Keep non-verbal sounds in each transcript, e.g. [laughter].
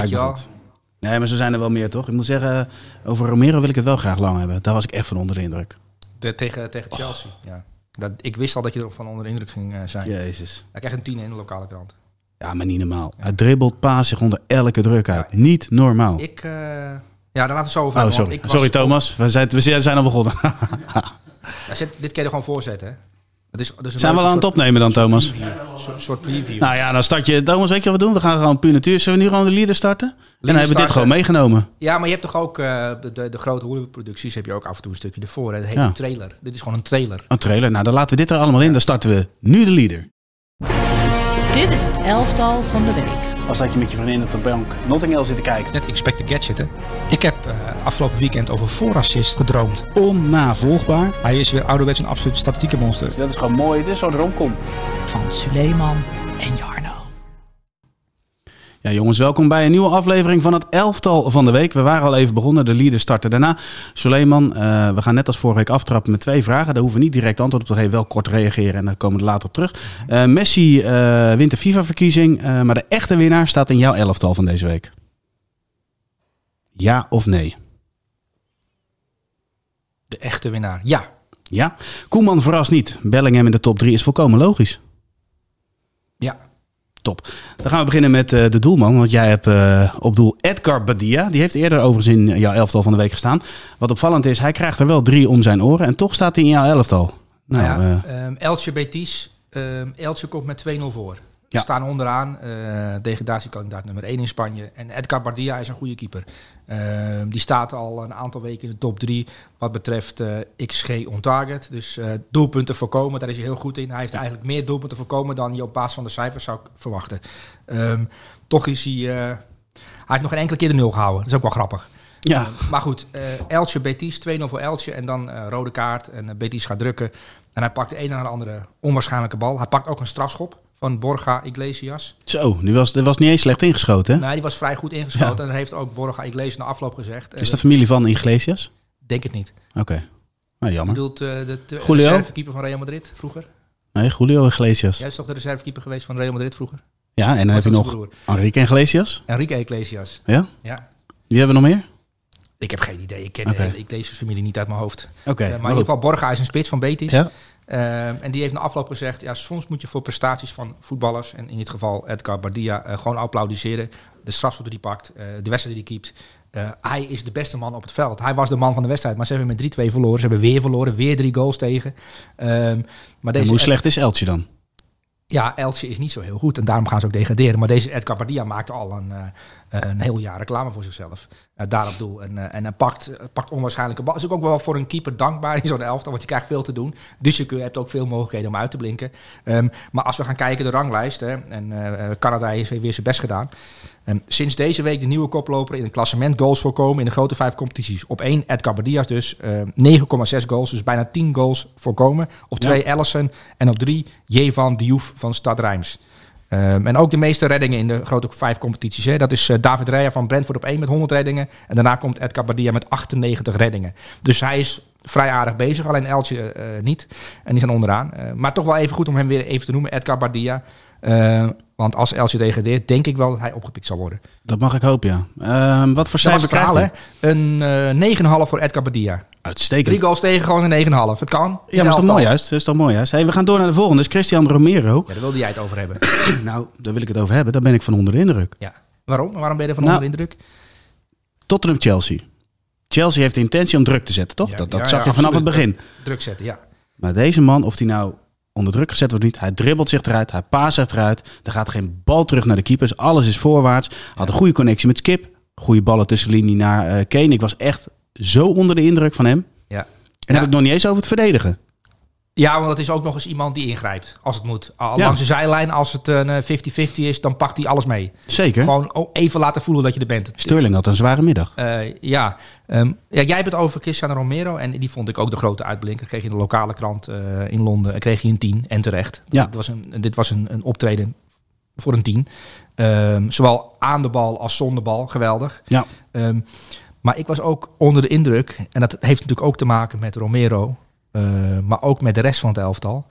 Weet je wel? het. Nee, maar ze zijn er wel meer, toch? Ik moet zeggen, over Romero wil ik het wel graag lang hebben. Daar was ik echt van onder de indruk. De, tegen, tegen Chelsea. Ja. Dat, ik wist al dat je er van onder de indruk ging eh, zijn. Jezus. Hij krijgt een 10 in de lokale krant. Ja, maar niet normaal. Hij dribbelt, paast zich onder elke druk uit. Niet normaal. Ik, eh, ja, daar laten we het zo over Oh, hebben, sorry. op- Thomas. We zijn, we zijn al begonnen. Ja, zet- dit kan je er gewoon voorzetten, hè? Het is, dus Zijn we al aan het opnemen dan, Thomas? Een soort, preview. Nou ja, dan start je... Thomas, weet je wat we doen? We gaan gewoon puur natuur. Zullen we nu gewoon de leader starten? en dan hebben we dit gewoon meegenomen. Ja, maar je hebt toch ook eh, de, de, de grote Hollywood-producties heb je ook af en toe een stukje ervoor. Hè? Dat heet Ja. een trailer. Dit is gewoon een trailer. Een trailer. Nou, dan laten we dit er allemaal in. Dan starten we nu de leader. Dit is het elftal van de week. Als dat je met je vriendin op de bank Notting Hill zit te kijken. Net Inspect the Gadget, hè? Ik heb eh, afgelopen weekend over voorassist gedroomd. Onnavolgbaar. Hij is weer ouderwets een absoluut statistieke monster. Dat is gewoon mooi. Dit is zo'n romcom. Van Suleiman en Jarno. Ja, jongens, welkom bij een nieuwe aflevering van het elftal van de week. We waren al even begonnen, de leader starten daarna. Suleiman, eh, we gaan net als vorige week aftrappen met twee vragen. Daar hoeven we niet direct antwoord op te geven, wel kort reageren en dan komen we er later op terug. Eh, Messi eh, wint de FIFA-verkiezing, maar de echte winnaar staat in jouw elftal van deze week. Ja of nee? De echte winnaar. Ja. Ja. Koeman verrast niet. Bellingham in de top 3 is volkomen logisch. Top. Dan gaan we beginnen met eh, de doelman. Want jij hebt eh, op doel Edgar Badia. Die heeft eerder overigens in jouw elftal van de week gestaan. Wat opvallend is, hij krijgt er wel drie om zijn oren. En toch staat hij in jouw elftal. Nou, Nou, ja, ehm, Elche Betis. ehm, Elche komt met 2-0 voor. Ze Ja. staan onderaan. eh degradatiekandidaat nummer 1 in Spanje. En Edgar Bardia is een goede keeper. Ehm, die staat al een aantal weken in de top 3 wat betreft eh, XG on target. Dus eh, doelpunten voorkomen, daar is hij heel goed in. Hij heeft eigenlijk meer doelpunten voorkomen dan je op basis van de cijfers zou verwachten. Ehm, toch is hij... hij heeft nog geen enkele keer de nul gehouden. Dat is ook wel grappig. ja. Maar goed, Elche Betis, 2-0 voor Elche en dan rode kaart en Betis gaat drukken. En hij pakt de ene na de andere onwaarschijnlijke bal. Hij pakt ook een strafschop van Borja Iglesias. Zo, nu was, dat was niet eens slecht ingeschoten. Hè? Nee, die was vrij goed ingeschoten. En dat heeft ook Borja Iglesias na afloop gezegd. Is dat familie van Iglesias? Denk het niet. Oké. Nou, Je jammer. bedoelt eh, de, de reservekeeper van Real Madrid vroeger? Nee, Julio Iglesias. Jij is toch de reservekeeper geweest van Real Madrid vroeger? Ja, en dan heb je nog? Enrique Iglesias. Enrique Iglesias. Ja? Ja. Wie hebben we nog meer? Ik heb geen idee. Ik ken Oké. de hele Iglesias-familie niet uit mijn hoofd. Oké, Eh, maar in ieder geval, Borja is een spits van Betis. Ja. Ehm, en die heeft na afloop gezegd, ja, soms moet je voor prestaties van voetballers, en in dit geval Edgar Bardia, eh, gewoon applaudisseren. De strafschop die hij pakt, eh, de wedstrijd die hij keept. Eh, hij is de beste man op het veld. Hij was de man van de wedstrijd, maar ze hebben met 3-2 verloren. Ze hebben weer verloren, weer drie goals tegen. Ehm, maar En deze hoe slecht is Eltje dan? Ja, Elche is niet zo heel goed en daarom gaan ze ook degraderen. Maar deze Edgar Bardia maakte al een, eh, een heel jaar reclame voor zichzelf. Uh, daar op doel. En, eh, en pakt, eh, pakt onwaarschijnlijke bal. Is ook wel voor een keeper dankbaar in zo'n elftal, want je krijgt veel te doen. Dus je hebt ook veel mogelijkheden om uit te blinken. Ehm, maar als we gaan kijken de ranglijst, en eh, eh, Canada heeft weer zijn best gedaan. Ehm, sinds deze week de nieuwe koploper in het klassement goals voorkomen in de grote vijf competities. Op één Edgar Bardias dus ehm, 9,6 goals, dus bijna 10 goals voorkomen. Op twee Ellison en op drie Jevan Diouf van Stad Rijms. Ehm, en ook de meeste reddingen in de grote vijf competities. Hè. Dat is eh, David Raya van Brentford op 1 met 100 reddingen. En daarna komt Edgar Bardia met 98 reddingen. Dus hij is vrij aardig bezig, alleen Eltje eh, niet. En die zijn onderaan. Maar toch wel even goed om hem weer even te noemen, Edgar Bardia. Eh, want als Eltje degradeert, denk ik wel dat hij opgepikt zal worden. Dat mag ik hopen, ja. Ehm, wat voor Dat cijfer krijgt hij? Een eh 9,5 voor Edgar Badia. Uitstekend. Drie goals tegen, gewoon een 9,5. Het kan. Ja, maar dat is toch mooi juist? Dat is toch mooi juist? Hey, we gaan door naar de volgende. Dus Christian Romero. Ja, daar wilde jij het over hebben. [coughs] nou, daar wil ik het over hebben. Daar ben ik van onder de indruk. Ja. Waarom? Waarom ben je er van Nou, onder de indruk? Tottenham-Chelsea. Chelsea heeft de intentie om druk te zetten, toch? Ja, dat dat ja, zag ja, je vanaf absoluut. het begin. Druk zetten, ja. Maar deze man, of hij nou onder druk gezet wordt niet, hij dribbelt zich eruit, hij paast zich eruit. Er gaat geen bal terug naar de keepers. Alles is voorwaarts. Had een goede connectie met Skip. Goede ballen tussen linie naar eh Kane. Ik was echt zo onder de indruk van hem. ja. En Ja. heb ik nog niet eens over het verdedigen. Ja, want het is ook nog eens iemand die ingrijpt als het moet. Al Ja. Langs de zijlijn, als het een eh, 50-50 is, dan pakt hij alles mee. Zeker. Gewoon oh, even laten voelen dat je er bent. Sterling had een zware middag. Eh, ja. Ehm, ja, jij hebt het over Cristiano Romero. En die vond ik ook de grote uitblinker. Kreeg je in de lokale krant eh, in Londen kreeg je een 10. En terecht. Ja. Dit was een, dit was een, een optreden voor een 10. Ehm, zowel aan de bal als zonder bal. Geweldig. Ja. Ehm, maar ik was ook onder de indruk. En dat heeft natuurlijk ook te maken met Romero. Eh, maar ook met de rest van het elftal.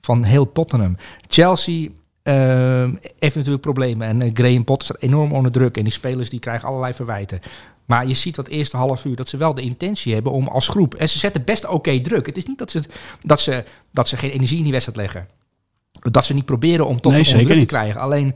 Van heel Tottenham. Chelsea ehm, heeft natuurlijk problemen. En eh, Graham Potter staat enorm onder druk. En die spelers die krijgen allerlei verwijten. Maar je ziet dat eerste half uur dat ze wel de intentie hebben om als groep. En ze zetten best oké druk. Het is niet dat ze, dat, ze, dat ze geen energie in die wedstrijd leggen. Dat ze niet proberen om tot Nee, een druk te krijgen. Alleen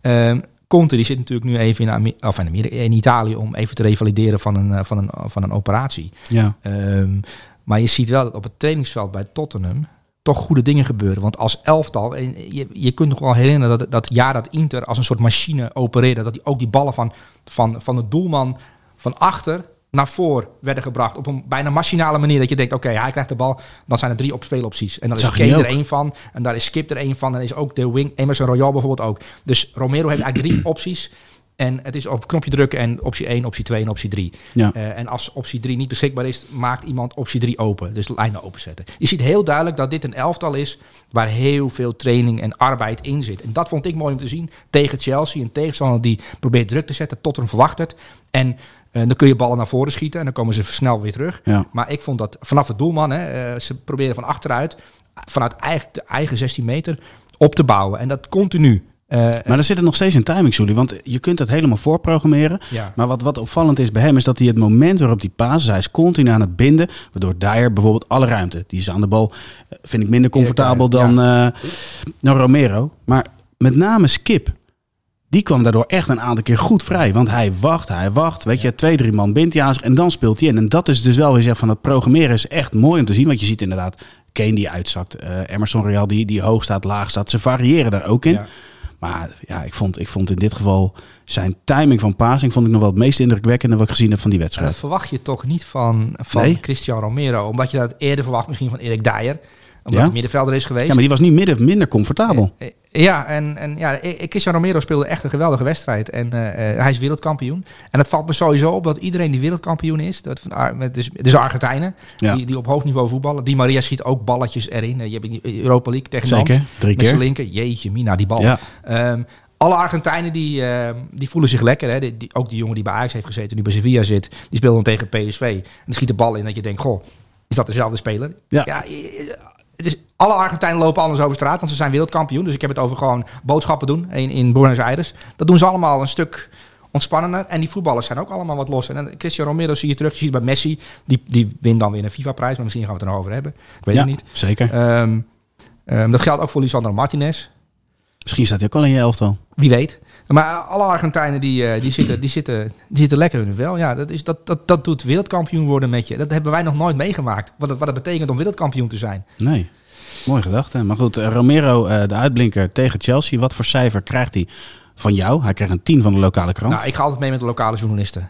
ehm Conte die zit natuurlijk nu even in, of in, Amerika, in Italië om even te revalideren van een, eh, van een, van een operatie. Ja. Ehm, maar je ziet wel dat op het trainingsveld bij Tottenham toch goede dingen gebeuren. Want als elftal, en je, je kunt nog wel herinneren dat dat jaar dat Inter als een soort machine opereerde, dat die ook die ballen van, van, van de doelman van achter naar voor werden gebracht op een bijna machinale manier. Dat je denkt, oké, hij krijgt de bal, dan zijn er drie op speelopties. En dan Zag is Kane er één van, en daar is Skip er één van, en is ook de wing, Emerson Royal bijvoorbeeld ook. Dus Romero heeft eigenlijk drie [clears throat] opties. En het is op knopje drukken en optie 1, optie 2 en optie 3. Ja. Eh, en als optie 3 niet beschikbaar is, maakt iemand optie 3 open. Dus de lijnen openzetten. Je ziet heel duidelijk dat dit een elftal is waar heel veel training en arbeid in zit. En dat vond ik mooi om te zien tegen Chelsea. Een tegenstander die probeert druk te zetten tot een verwacht het. En eh, dan kun je ballen naar voren schieten en dan komen ze snel weer terug. Ja. Maar ik vond dat vanaf het doelman, hè, eh, ze proberen van achteruit, vanuit eigen, de eigen 16 meter, op te bouwen. En dat continu. Eh, Maar er zit er nog steeds in timing, Julie. Want je kunt het helemaal voorprogrammeren. ja. Maar wat, wat opvallend is bij hem, is dat hij het moment waarop paast, hij is continu aan het binden. Waardoor Dyer bijvoorbeeld alle ruimte, die is aan de bal, eh, vind ik minder comfortabel dan, eh, dan Romero. Maar met name Skip, die kwam daardoor echt een aantal keer goed vrij. Want hij wacht, hij wacht, weet je, twee, drie man bindt hij aan zich en dan speelt hij in. En dat is dus wel weer zeg van het programmeren is echt mooi om te zien. Want je ziet inderdaad Kane die uitzakt, Emerson Royal die, die hoog staat, laag staat. Ze variëren daar ook in. Ja. Maar ja, ik vond, ik vond in dit geval zijn timing van passing vond ik nog wel het meest indrukwekkende wat ik gezien heb van die En dat wedstrijd. verwacht je toch niet van, van Nee. Cristiano Romero. Omdat je dat eerder verwacht misschien van Erik Dyer. Omdat Ja? hij middenvelder is geweest. Ja, maar die was niet midden, minder comfortabel. Eh, eh, Ja, en, en ja, Cristiano Romero speelde echt een geweldige wedstrijd. En eh, eh, hij is wereldkampioen. En het valt me sowieso op dat iedereen die wereldkampioen is. Dat met- dus, dus Argentijnen, Ja. die, die op hoog niveau voetballen. Die Maria schiet ook balletjes erin. Eh, Je hebt in Europa League tegen. Zeker, drie Met keer. linker. Jeetje, Mina, die bal. Ja, Ehm, alle Argentijnen die, ehm, die voelen zich lekker. Hè? Die, die- ook die jongen die bij Ajax heeft gezeten, nu bij Sevilla zit, die speelt dan tegen PSV. En schiet de bal in dat je denkt, goh, is dat dezelfde speler? Ja. Het is, alle Argentijnen lopen anders over straat, want ze zijn wereldkampioen. Dus ik heb het over gewoon boodschappen doen in, in Buenos Aires. Dat doen ze allemaal een stuk ontspannender. En die voetballers zijn ook allemaal wat losser. En Cristiano Romero zie je terug. Je ziet bij Messi, die, die wint dan weer een FIFA-prijs. Maar misschien gaan we het er nog over hebben. Ik weet ja het niet. zeker. Ehm, ehm, dat geldt ook voor Lisandro Martinez. Misschien staat hij ook al in je elftal. Wie weet. Maar alle Argentijnen die, eh, die, zitten, die, zitten, die zitten lekker in hun vel. Ja, dat, is, dat, dat, dat doet wereldkampioen worden met je. Dat hebben wij nog nooit meegemaakt. Wat het, wat het betekent om wereldkampioen te zijn. Nee. Mooi gedachte. Maar goed, eh, Romero, eh, de uitblinker tegen Chelsea. Wat voor cijfer krijgt hij van jou? Hij krijgt een 10 van de lokale krant. Nou, ik ga altijd mee met de lokale journalisten.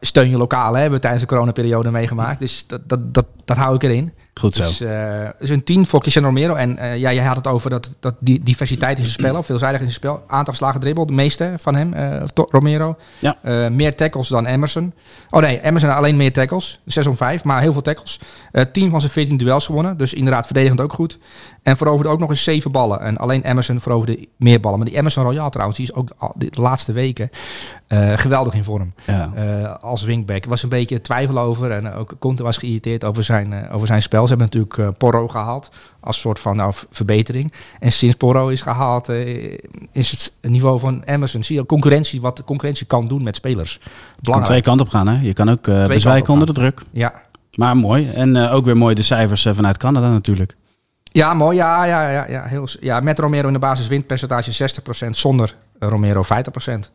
Steun je lokaal, hè, hebben we tijdens de coronaperiode meegemaakt. Dus dat, dat, dat, dat hou ik erin. Goed zo. Dus, eh dus een 10 voor Cristiano Romero. En eh, ja, jij had het over dat, dat die diversiteit in zijn spel, of veelzijdig in zijn spel. Aantal slagen dribbel, de meeste van hem, to- Romero. Ja. Meer tackles dan Emerson. Oh nee, Emerson alleen meer tackles. 6 om 5, maar heel veel tackles. Eh 10 van zijn 14 duels gewonnen. Dus inderdaad verdedigend ook goed. En veroverde ook nog eens 7 ballen. En alleen Emerson veroverde meer ballen. Maar die Emerson Royal trouwens, die is ook de laatste weken geweldig in vorm. Ja. Als wingback. Er was een beetje twijfel over. En ook Conte was geïrriteerd over zijn, over zijn spel. Ze hebben natuurlijk eh, Porro gehaald. Als soort van nou, verbetering. En sinds Porro is gehaald, eh, is het niveau van Emerson. Zie je concurrentie, wat de concurrentie kan doen met spelers. kan twee kanten op gaan. Hè? Je kan ook eh bezwijken onder de druk. Ja. Maar mooi. En ook weer mooi de cijfers vanuit Canada natuurlijk. Ja, mooi. Ja, ja, ja, ja, heel, ja, met Romero in de basis windpercentage 60%. Zonder Romero 50%.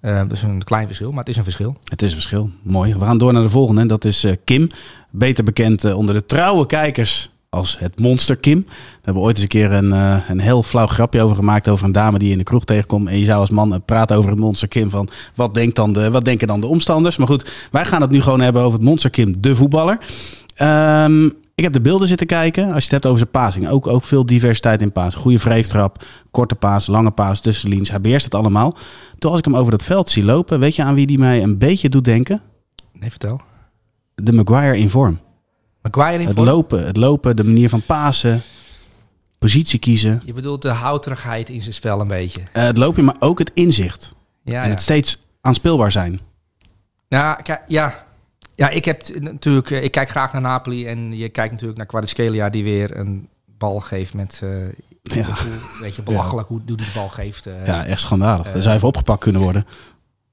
Eh dus een klein verschil, maar het is een verschil. Het is een verschil. Mooi. We gaan door naar de volgende. En dat is Kim. Beter bekend eh, onder de trouwe kijkers als het monster Kim. We hebben ooit eens een keer een, eh, heel flauw grapje over gemaakt. Over een dame die in de kroeg tegenkomt. En je zou als man eh, praten over het monster Kim. Van wat, denkt dan de, wat denken dan de omstanders? Maar goed, wij gaan het nu gewoon hebben over het monster Kim, de voetballer. Ehm, ik heb de beelden zitten kijken. Als je het hebt over zijn passing. Ook, ook veel diversiteit in paas. Goede vreeftrap, korte paas, lange paas, tussenliens. Hij beheerst het allemaal. Toen als ik hem over dat veld zie lopen. Weet je aan wie die mij een beetje doet denken? Nee, vertel. De Maguire in vorm. Maguire in Het vorm? lopen, het lopen, de manier van pasen, positie kiezen. Je bedoelt de houterigheid in zijn spel een beetje. Eh, het lopen, maar ook het inzicht. Ja, en ja. het steeds aanspeelbaar zijn. Ja, kijk, ja. ja, ik heb natuurlijk, eh, ik kijk graag naar Napoli en je kijkt natuurlijk naar Kvaratskhelia die weer een bal geeft met, eh, Ja. Weet je, belachelijk hoe, hoe die de bal geeft. Ja, echt schandalig. Dat zou even opgepakt kunnen worden.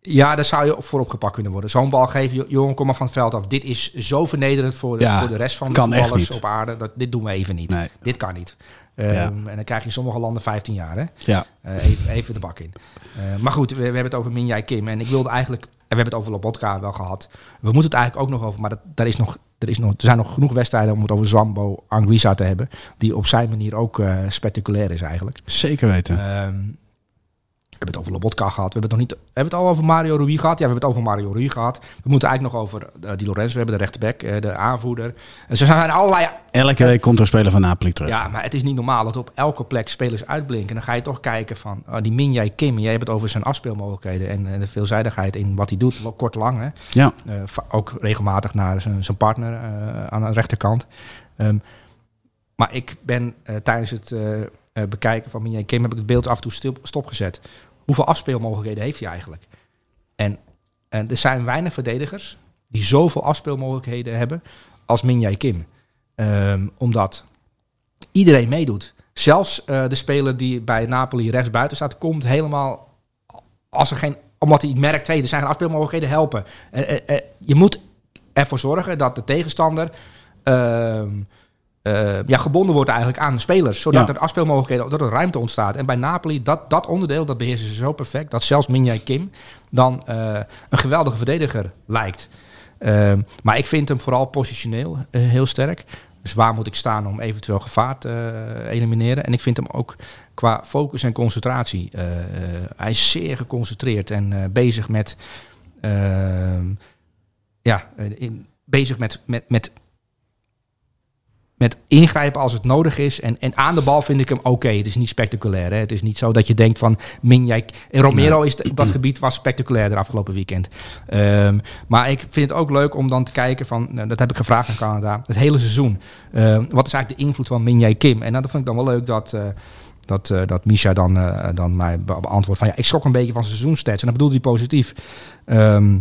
Ja, daar zou je voor opgepakt kunnen worden. Zo'n bal geven, jo- jongen, kom maar van het veld af. Dit is zo vernederend voor de, Ja, voor de rest van de voetballers op aarde. Dat, dit doen we even niet. Nee. Dit kan niet. Ehm, Ja. En dan krijg je in sommige landen 15 jaar. Hè? Ja. Eh, even, even de bak in. Eh, maar goed, we, we hebben het over Minjai Kim. En ik wilde eigenlijk... En we hebben het over Lobotka wel gehad. We moeten het eigenlijk ook nog over... Maar dat, daar is nog, er, is nog, er zijn nog genoeg wedstrijden om het over Zambo Anguissa te hebben. Die op zijn manier ook eh, spectaculair is eigenlijk. Zeker weten. We hebben het over Lobotka gehad. We hebben het, nog niet, hebben het al over Mario Rui gehad? Ja, we hebben het over Mario Rui gehad. We moeten eigenlijk nog over uh, Di Lorenzo hebben, de rechterbek, eh, de aanvoerder. En zo zijn er allerlei... Elke week komt er een speler van Napoli terug. Ja, maar het is niet normaal dat op elke plek spelers uitblinken. Dan ga je toch kijken van oh, die Minjai Kim. Jij hebt het over zijn afspeelmogelijkheden en, en de veelzijdigheid in wat hij doet, kort lang. Hè? Ja. Eh, ook regelmatig naar zijn, partner aan de rechterkant. Ehm, maar ik ben tijdens het bekijken van Minjai Kim heb ik het beeld af en toe stil, stopgezet. Hoeveel afspeelmogelijkheden heeft hij eigenlijk? En, en er zijn weinig verdedigers die zoveel afspeelmogelijkheden hebben als Minjai Kim. Ehm, omdat iedereen meedoet. Zelfs eh, de speler die bij Napoli rechts buiten staat, komt helemaal als er geen, omdat hij merkt, hey, er zijn geen afspeelmogelijkheden, helpen. Eh, eh, je moet ervoor zorgen dat de tegenstander ehm, eh, ja, gebonden wordt eigenlijk aan de spelers. Zodat Ja. er afspeelmogelijkheden, dat er ruimte ontstaat. En bij Napoli, dat, dat onderdeel, dat beheersen ze zo perfect, dat zelfs Minjai Kim dan eh, een geweldige verdediger lijkt. Ehm, maar ik vind hem vooral positioneel eh, heel sterk. Dus waar moet ik staan om eventueel gevaar te elimineren? En ik vind hem ook qua focus en concentratie. hij is zeer geconcentreerd en bezig met. ehm, ja, in, bezig met, met, met, met ingrijpen als het nodig is. En, en aan de bal vind ik hem oké. Het is niet spectaculair. Hè? Het is niet zo dat je denkt van Minjai... En Romero is op dat gebied was spectaculair de afgelopen weekend. Ehm, maar ik vind het ook leuk om dan te kijken van... nou, dat heb ik gevraagd aan Canada. Het hele seizoen. Ehm, wat is eigenlijk de invloed van Minjai Kim? En nou, dat vind ik dan wel leuk dat... eh, dat, eh, dat Misha dan, eh, dan mij be- beantwoordt van ja, ik schrok een beetje van seizoenstats. En dat bedoelt hij positief. Ehm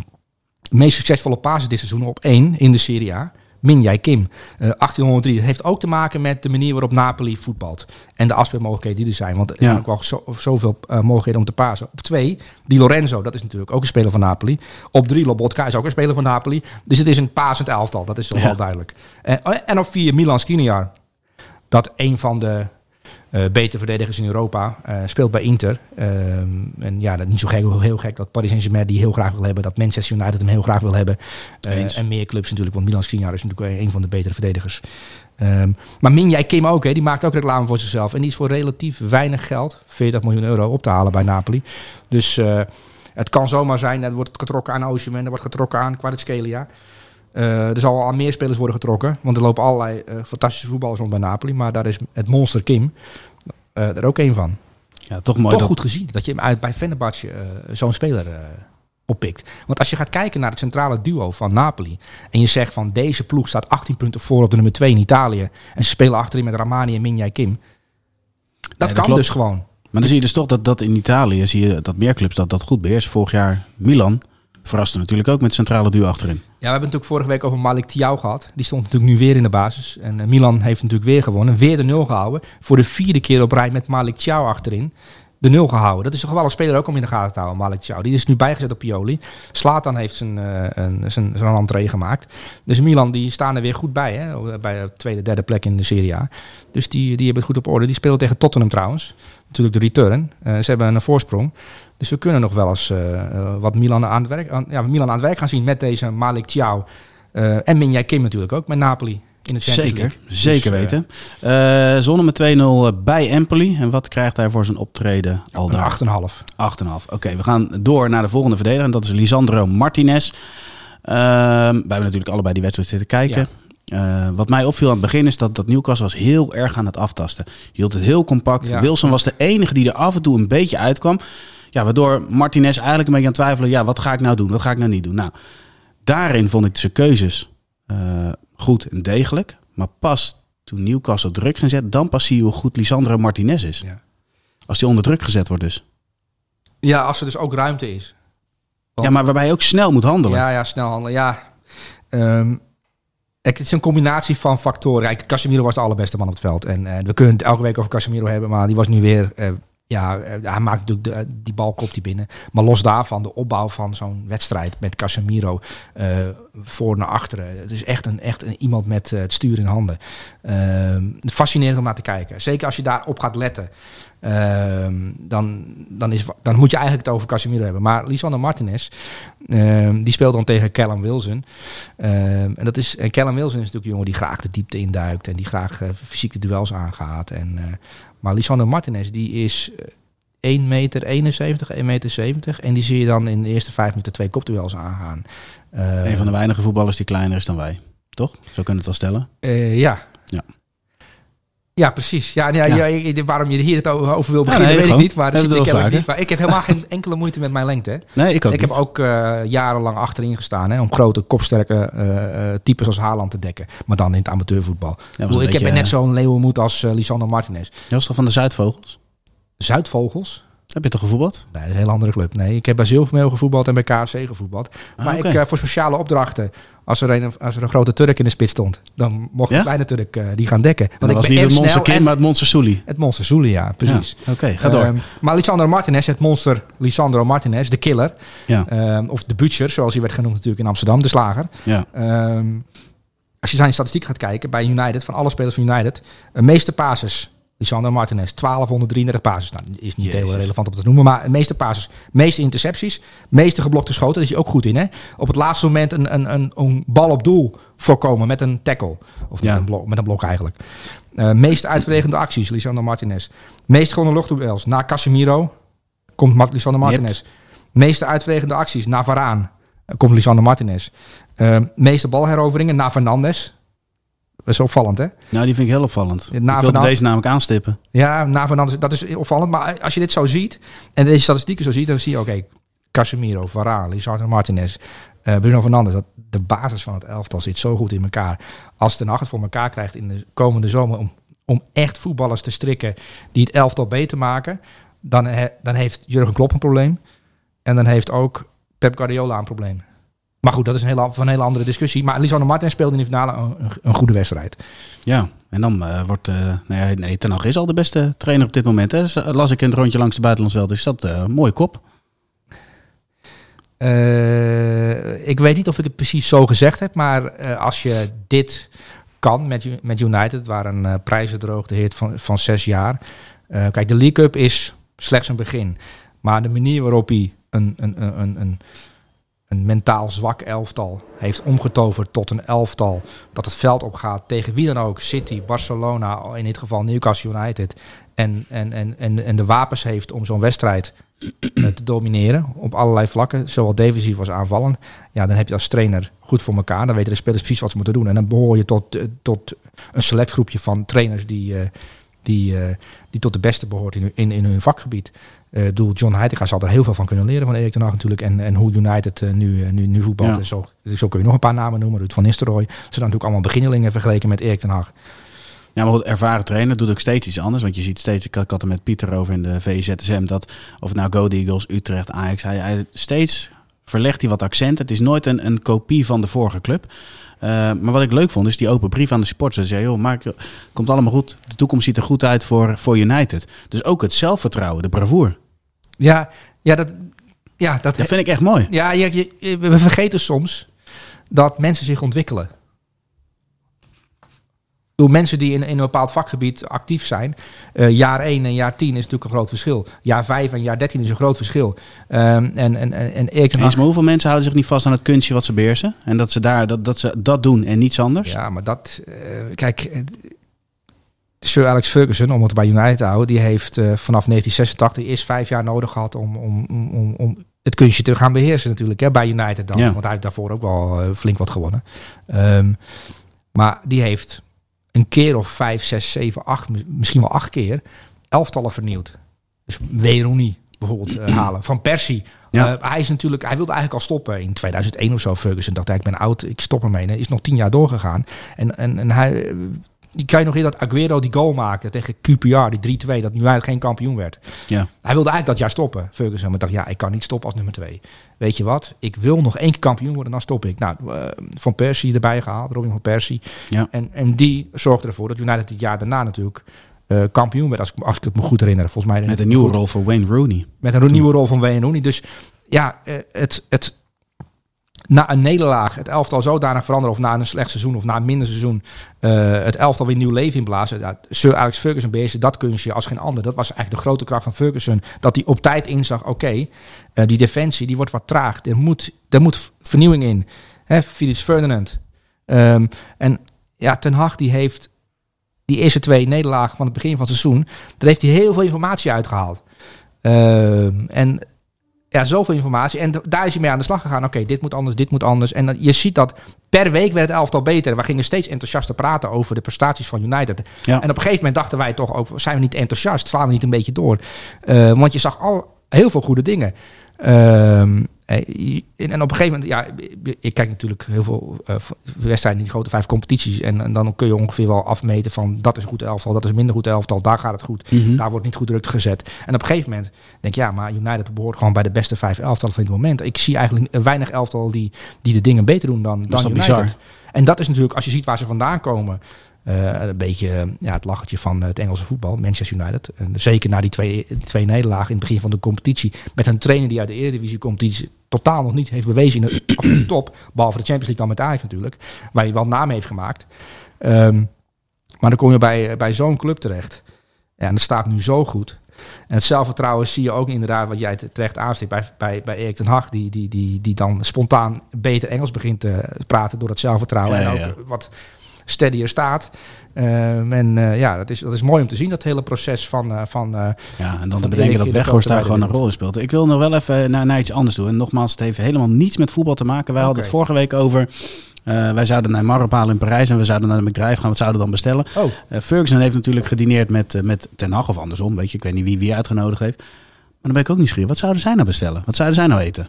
meest succesvolle pases dit seizoen op één in de Serie A. Minjai Kim, eh 1803. Dat heeft ook te maken met de manier waarop Napoli voetbalt. En de afspeelmogelijkheden die er zijn. Want er Ja. zijn ook wel zo, zoveel eh, mogelijkheden om te pasen. Op twee, Di Lorenzo, dat is natuurlijk ook een speler van Napoli. Op drie, Lobotka is ook een speler van Napoli. Dus het is een pasend elftal, dat is toch Ja. wel duidelijk. En, en op vier, Milan Skriniar. Dat een van de eh betere verdedigers in Europa eh, speelt bij Inter. Ehm, en ja, dat is niet zo gek, heel gek dat Paris Saint-Germain die heel graag wil hebben. Dat Manchester United hem heel graag wil hebben. Eh, en meer clubs natuurlijk, want Milan Skriniar is natuurlijk een van de betere verdedigers. Ehm, maar Minjai Kim ook, hè, die maakt ook reclame voor zichzelf. En die is voor relatief weinig geld, 40 miljoen euro, op te halen bij Napoli. Dus het kan zomaar zijn, er wordt getrokken aan Osimhen, er wordt getrokken aan Kvaratskhelia. Eh er zal al aan meer spelers worden getrokken, want er lopen allerlei eh, fantastische voetballers rond bij Napoli. Maar daar is het monster Kim eh, er ook één van. Ja, toch mooi. Toch dat- goed gezien dat je hem uit bij Fenerbahce zo'n speler oppikt. Want als je gaat kijken naar het centrale duo van Napoli en je zegt van deze ploeg staat 18 punten voor op de nummer 2 in Italië en ze spelen achterin met Ramani en Minjai Kim. Dat dat kan klopt. dus gewoon. Maar dan zie je dus toch dat, dat in Italië zie je dat meer clubs dat, dat goed beheersen. Vorig jaar Milan verraste natuurlijk ook met centrale duo achterin. Ja, we hebben natuurlijk vorige week over Malik Thiaw gehad. Die stond natuurlijk nu weer in de basis. En eh, Milan heeft natuurlijk weer gewonnen. Weer de nul gehouden. Voor de vierde keer op rij met Malik Thiaw achterin. De nul gehouden. Dat is toch wel een speler ook om in de gaten te houden, Malik Thiaw. Die is nu bijgezet op Pioli. Slatan heeft zijn, eh een, zijn, zijn entree gemaakt. Dus Milan die staan er weer goed bij. Hè? Bij de tweede, derde plek in de Serie A. Dus die, die hebben het goed op orde. Die spelen tegen Tottenham trouwens. Natuurlijk de return. Eh, ze hebben een voorsprong. Dus we kunnen nog wel eens eh, wat Milan aan, het werk, aan, ja, Milan aan het werk gaan zien met deze Malik. Eh, en Minjai Kim natuurlijk ook, met Napoli in de Champions Zeker, League. zeker Dus, eh, weten. Eh Zonne met 2-0 bij Empoli. En wat krijgt hij voor zijn optreden al daar? Een 8,5. 8,5. Oké, we gaan door naar de volgende verdediger. En dat is Lisandro Martinez. Ehm wij hebben natuurlijk allebei die wedstrijd zitten kijken. Eh, wat mij opviel aan het begin is dat, dat Newcastle was heel erg aan het aftasten. Je hield het heel compact. Ja. Wilson was de enige die er af en toe een beetje uitkwam. Ja, waardoor Martinez eigenlijk een beetje aan het twijfelen. Ja, wat ga ik nou doen? Wat ga ik nou niet doen? Nou, daarin vond ik zijn keuzes eh, goed en degelijk. Maar pas toen Newcastle druk ging zetten, dan pas zie je hoe goed Lisandro Martinez is. Ja. Als hij onder druk gezet wordt dus. ja, als er dus ook ruimte is. Want- Ja, maar waarbij je ook snel moet handelen. Ja, ja, snel handelen. Ja, Ehm, het is een combinatie van factoren. Kijk, Casemiro was de allerbeste man op het veld. En eh, we kunnen het elke week over Casemiro hebben, maar die was nu weer... eh, ja, eh, hij maakt natuurlijk de, die bal kopt die binnen. Maar los daarvan, de opbouw van zo'n wedstrijd met Casemiro eh, voor naar achteren. Het is echt, een, echt een, iemand met eh, het stuur in handen. Ehm, fascinerend om naar te kijken. Zeker als je daarop gaat letten. Ehm, dan, dan, is, dan moet je eigenlijk het over Casemiro hebben. Maar Lisandro Martinez, ehm, die speelt dan tegen Callum Wilson. En, dat is, en Callum Wilson is natuurlijk een jongen die graag de diepte induikt. En die graag eh, fysieke duels aangaat. En, eh, maar Lisandro Martinez, die is eh, 1 meter 71, 1 meter 70. En die zie je dan in de eerste vijf minuten twee kopduels aangaan. Eh, Een van de weinige voetballers die kleiner is dan wij. Toch? Zo kunnen we het wel stellen. Eh, ja. Ja. Precies. Ja, ja, Ja. ja. ik- waarom je hier het over wil Ja, beginnen, nee, weet gewoon. ik niet. Maar dat zit ik, niet, ik heb helemaal geen enkele moeite met mijn lengte. Hè. Nee, ik ook ik niet. heb ook eh, jarenlang achterin gestaan hè, om grote, kopsterke eh, types als Haaland te dekken. Maar dan in het amateurvoetbal. Ik, bedoel, heb net zo'n leeuwenmoed als eh, Lisandro Martinez. Je was toch van de Zuidvogels? Zuidvogels? Heb je toch gevoetbald? Nee, een heel andere club. Nee, ik heb bij Zilvermeel gevoetbald en bij KFC gevoetbald. Ah, maar ik, eh, voor speciale opdrachten, als er, een, als er een grote Turk in de spits stond, dan mocht Ja? de kleine Turk eh, die gaan dekken. Want dat ik was ben niet het monster Kim, maar het monster Soelie. Het monster precies. Ja, Oké, ga door. Ehm, maar Lisandro Martinez, het monster Lisandro Martinez, de killer. ja, ehm, of de butcher, zoals hij werd genoemd natuurlijk in Amsterdam, de slager. ja. Ehm, als je zijn statistiek gaat kijken bij United, van alle spelers van United, de meeste passes, Lisandro Martinez, 1233 passes. Nou, is niet Jezus. heel relevant om te noemen, maar de meeste passes, meeste intercepties, meeste geblokte schoten, daar is hij ook goed in. Hè? Op het laatste moment een, een, een, een bal op doel voorkomen met een tackle. Of met, Ja. een, blok, met een blok eigenlijk. Eh meeste uitverregende acties, Lisandro Martinez. Meest gewonnen luchtduels, na Casemiro, komt Mart- Lisandro Martinez. Meeste uitverregende acties, na Varaan, eh, komt Lisandro Martinez. Eh, meeste balheroveringen, na Fernandes. Dat is opvallend, hè? Nou, die vind ik heel opvallend. Na ik deze namelijk aanstippen. Ja, na Fernandes, dat is opvallend. Maar als je dit zo ziet, en deze statistieken zo ziet, dan zie je, oké, Casemiro, Varaan, Lisandro Martinez, eh, Bruno Fernandes. Dat de basis van het elftal zit zo goed in elkaar. Als Ten Hag het voor elkaar krijgt in de komende zomer om, om echt voetballers te strikken die het elftal beter maken, dan, he- dan heeft Jurgen Klopp een probleem. En dan heeft ook Pep Guardiola een probleem. Maar goed, dat is een hele, van een hele andere discussie. Maar Lisandro Martinez speelde in de finale een, een, goede wedstrijd. Ja, en dan eh, wordt... eh nee, nee, Ten Hag is al de beste trainer op dit moment. Hè. Dus, las ik in het rondje langs de buitenlandsveld. Dus dat eh een mooie kop. Eh, ik weet niet of ik het precies zo gezegd heb, maar eh, als je dit kan met, met United, waar een uh, prijzendroogte heert van, van zes jaar. Eh, kijk, de League Cup is slechts een begin. Maar de manier waarop hij een, een, een, een, een, mentaal zwak elftal heeft omgetoverd tot een elftal dat het veld opgaat tegen wie dan ook, City, Barcelona, in dit geval Newcastle United, en, en, en, en, en de wapens heeft om zo'n wedstrijd eh, te domineren op allerlei vlakken, zowel defensief als aanvallend. Ja, dan heb je als trainer goed voor elkaar. Dan weten de spelers precies wat ze moeten doen. En dan behoor je tot, eh, tot een select groepje van trainers die, eh, die, die tot de beste behoort in, in, in hun vakgebied. Eh doel John Heitinga zal er heel veel van kunnen leren van Erik ten Hag natuurlijk. En, en hoe United eh, nu, eh, nu, nu voetbalt. Ja. En zo, zo kun je nog een paar namen noemen. Ruud van Nistelrooy. Ze zijn natuurlijk allemaal beginnelingen vergeleken met Erik ten Hag. Ja, maar goed, ervaren trainer doet ook steeds iets anders. Want je ziet steeds, ik had er met Pieter over in de VZSM, dat of het nou Go Eagles, Utrecht, Ajax, hij, hij steeds verlegt hij wat accent. Het is nooit een, een kopie van de vorige club. Eh, maar wat ik leuk vond, is die open brief aan de supporters. Zei, joh, Mark, komt allemaal goed. De toekomst ziet er goed uit voor, voor United. Dus ook het zelfvertrouwen, de bravoure. Ja, ja, dat, ja, dat, Dat vind ik echt mooi. Ja, je, je- we vergeten soms dat mensen zich ontwikkelen. Door mensen die in, in een bepaald vakgebied actief zijn. eh, jaar 1 en jaar 10 is natuurlijk een groot verschil. Jaar 5 en jaar 13 is een groot verschil. Ehm, en, en, en, en Eens, Hag- maar hoeveel mensen houden zich niet vast aan het kunstje wat ze beheersen? En dat ze, daar, dat, dat, ze dat doen en niets anders? Ja, maar dat... eh, kijk, eh, Sir Alex Ferguson, om het bij United te houden... die heeft vanaf 1986 eerst vijf jaar nodig gehad... om, om, om, om, het kunstje te gaan beheersen natuurlijk. Hè, bij United dan. Ja. Want hij heeft daarvoor ook wel flink wat gewonnen. Ehm, maar die heeft een keer of vijf, zes, zeven, acht... mi- misschien wel acht keer... elftallen vernieuwd. Dus Weronie bijvoorbeeld eh, halen. Van Persie. Ja. Eh, hij is natuurlijk, hij wilde eigenlijk al stoppen in 2001 of zo. Ferguson dacht, hij, ik ben oud, ik stop ermee. En hij is nog tien jaar doorgegaan. En, en, en hij, die kan je nog in dat Aguero die goal maakte tegen QPR, die 3-2, dat United geen kampioen werd. Ja. Hij wilde eigenlijk dat jaar stoppen, Ferguson. Maar dacht, ja, ik kan niet stoppen als nummer 2. Weet je wat? Ik wil nog één keer kampioen worden, dan stop ik. Nou, eh, Van Persie erbij gehaald, Robin van Persie. Ja. En, en die zorgde ervoor dat United het jaar daarna natuurlijk eh, kampioen werd, als ik, als ik het me goed herinner. Volgens mij Met een nieuwe rol voor Wayne Rooney. met een nieuwe rol van Wayne Rooney. Dus ja, eh, het, het, na een nederlaag het elftal zodanig veranderen... of na een slecht seizoen of na een minder seizoen... eh, het elftal weer nieuw leven inblazen. Ja, Sir Alex Ferguson beheerste dat kunstje als geen ander. Dat was eigenlijk de grote kracht van Ferguson. Dat hij op tijd inzag, oké, eh, die defensie die wordt wat traag. Er moet, er moet vernieuwing in. Hè, Ferdinand. Ehm, en ja, Ten Hag die heeft die eerste twee nederlagen van het begin van het seizoen... daar heeft hij heel veel informatie uitgehaald. Ehm, en ja, zoveel informatie. En daar is hij mee aan de slag gegaan. Oké, dit moet anders, dit moet anders. En dan- je ziet dat per week werd het elftal beter. We gingen steeds enthousiaster praten over de prestaties van United. Ja. En op een gegeven moment dachten wij toch ook... zijn we niet enthousiast? Slaan we niet een beetje door? Eh, want je zag al heel veel goede dingen. Ehm, eh, en en op een gegeven moment... Ja, ik kijk natuurlijk heel veel eh, wedstrijden in die grote vijf competities. En, en dan kun je ongeveer wel afmeten van... dat is een goed elftal, dat is minder goed elftal. Daar gaat het goed. Mhm. Daar wordt niet goed druk gezet. En op een gegeven moment denk ik, ja, maar United behoort gewoon bij de beste vijf elftallen van dit moment. Ik zie eigenlijk weinig elftal die, die de dingen beter doen dan, dan United. bizar? En dat is natuurlijk, als je ziet waar ze vandaan komen, eh, een beetje eh, ja, het lachertje van het Engelse voetbal, Manchester United. En zeker na die twee, twee nederlagen in het begin van de competitie, met een trainer die uit de Eredivisie-competitie totaal nog niet heeft bewezen in de [clears throat] absolute top, behalve de Champions League dan met Ajax natuurlijk, waar hij wel naam heeft gemaakt. Ehm, maar dan kom je bij, bij zo'n club terecht. Ja, en dat staat nu zo goed. En het zelfvertrouwen zie je ook inderdaad, wat jij terecht aanstipt, bij, bij, bij Erik ten Hag, die, die, die, die dan spontaan beter Engels begint te praten door dat zelfvertrouwen. Ja, En ja. ook wat steadier staat. Ehm, en eh, ja, dat is, dat is mooi om te zien, dat hele proces van... eh, van eh, Ja, en dan te bedenken dat Weghorst daar gewoon een rol in speelt. Ik wil nog wel even naar, naar iets anders doen. En nogmaals, het heeft helemaal niets met voetbal te maken. Wij hadden het vorige week over... wij zouden naar Marop halen in Parijs en we zouden naar de McDrive gaan. Wat zouden we dan bestellen? oh, Ferguson heeft natuurlijk gedineerd met, met Ten Hag of andersom. Weet je, ik weet niet wie wie uitgenodigd heeft. Maar dan ben ik ook nieuwsgierig. Wat zouden zij nou bestellen? Wat zouden zij nou eten?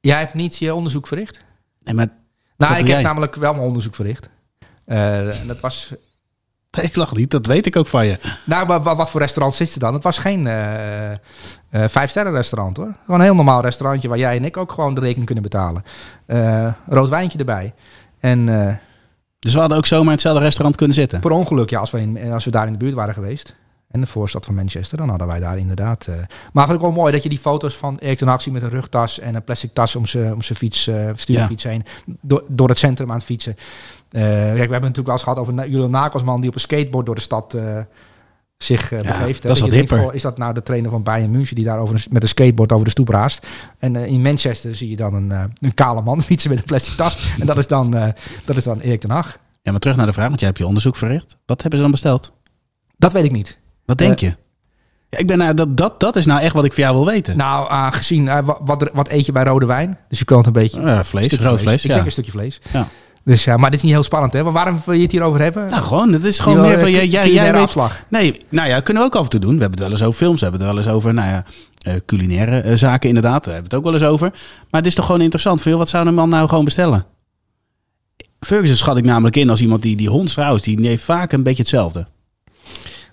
jij hebt niet je onderzoek verricht? Nee, maar Nou, ik jij? heb namelijk wel mijn onderzoek verricht. Eh, en dat was nee, ik lach niet. Dat weet ik ook van je. Nou, maar wat, voor restaurant zit ze dan? Het was geen eh, vijf-sterren restaurant hoor. Gewoon een heel normaal restaurantje waar jij en ik ook gewoon de rekening kunnen betalen. Eh, rood wijntje erbij. En Dus we hadden ook zomaar in hetzelfde restaurant kunnen zitten. per ongeluk, ja, als we, in, als we daar in de buurt waren geweest. En de voorstad van Manchester, dan hadden wij daar inderdaad. maar vind ik wel mooi dat je die foto's van Erik ten ziet met een rugtas en een plastic tas om zijn om fiets, stuurfiets heen. Door, door het centrum aan het fietsen. Eh, kijk, we hebben het natuurlijk wel eens gehad over Julian Nagelsman die op een skateboard door de stad eh, zich Ja, begeeft. dat is wat denkt, is dat nou de trainer van Bayern München die daar over een, met een skateboard over de stoep raast? En in Manchester zie je dan een, een kale man [laughs] fietsen met een plastic tas. En dat is dan, dat is dan Erik ten Hag. Ja, maar terug naar de vraag, want jij hebt je onderzoek verricht. Wat hebben ze dan besteld? Dat weet ik niet. Wat denk je? Ja, ik ben, nou, dat, dat, dat is nou echt wat ik van jou wil weten. Nou, aangezien, wa- wat, wat eet je bij rode wijn? Dus je kan het een beetje... Ja, vlees, Stukje rood vlees. Ik ja. denk een stukje vlees. Ja. Dus ja, maar dit is niet heel spannend, hè? Maar waarom wil je het hierover hebben? Nou, gewoon, het is gewoon meer eh, van, jij, jij, jij weet... afslag. Nee, nou ja, kunnen we ook af en toe doen. We hebben het wel eens over films, we hebben het wel eens over, nou ja, eh, culinaire eh, zaken inderdaad. Daar hebben we het ook wel eens over. Maar het is toch gewoon interessant. Veel, wat zou een man nou gewoon bestellen? Ferguson schat ik namelijk in als iemand die, die hond trouwens, die heeft vaak een beetje hetzelfde.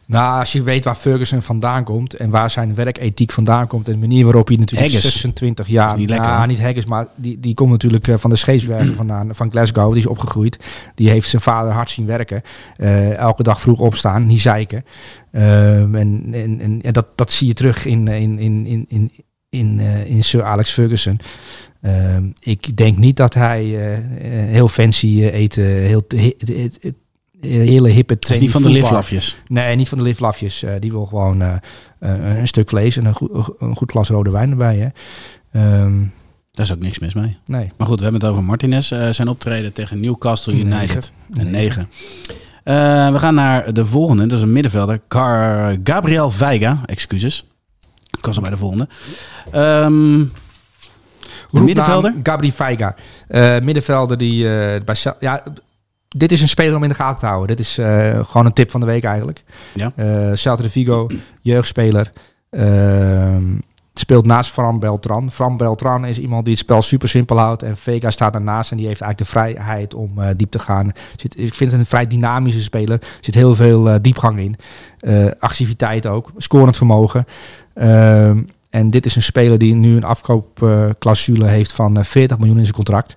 Nou, als je weet waar Ferguson vandaan komt en waar zijn werkethiek vandaan komt en de manier waarop hij natuurlijk Haggis. 26 jaar, is niet lekker, nou, niet Haggis, maar die, die komt natuurlijk eh, van de scheepswerven [clears throat] vandaan, van Glasgow, die is opgegroeid. Die heeft zijn vader hard zien werken, Eh, elke dag vroeg opstaan, niet zeiken. Ehm, en en, en, en dat, dat zie je terug in, in, in, in, in, in, eh, in Sir Alex Ferguson. Ehm, ik denk niet dat hij heel fancy eten, heel hele hippe is niet van de liflafjes. Nee, niet van de liflafjes. Eh, die wil gewoon eh, eh, een stuk vlees en een goed, een goed glas rode wijn erbij. Hè. Ehm, Daar is ook niks mis mee. nee. Maar goed, we hebben het over Martinez. eh, zijn optreden tegen Newcastle United. Negen. Een 9. we gaan naar de volgende. Dat is een middenvelder. Car Gabriel Veiga. Excuses. Ik was al bij de volgende. Ehm Roepnaam middenvelder? Gabri Feiga. Eh, middenvelder die eh, bij ja, dit is een speler om in de gaten te houden. Dit is eh, gewoon een tip van de week eigenlijk. Ja. Eh Celta de Vigo, jeugdspeler. Ehm, speelt naast Fran Beltran. Fran Beltran is iemand die het spel super simpel houdt. En Vega staat daarnaast en die heeft eigenlijk de vrijheid om eh, diep te gaan. Zit, ik vind het een vrij dynamische speler. Er zit heel veel diepgang in. Activiteit ook. Scorend vermogen. Ehm, en dit is een speler die nu een afkoopclausule heeft van eh, 40 miljoen in zijn contract.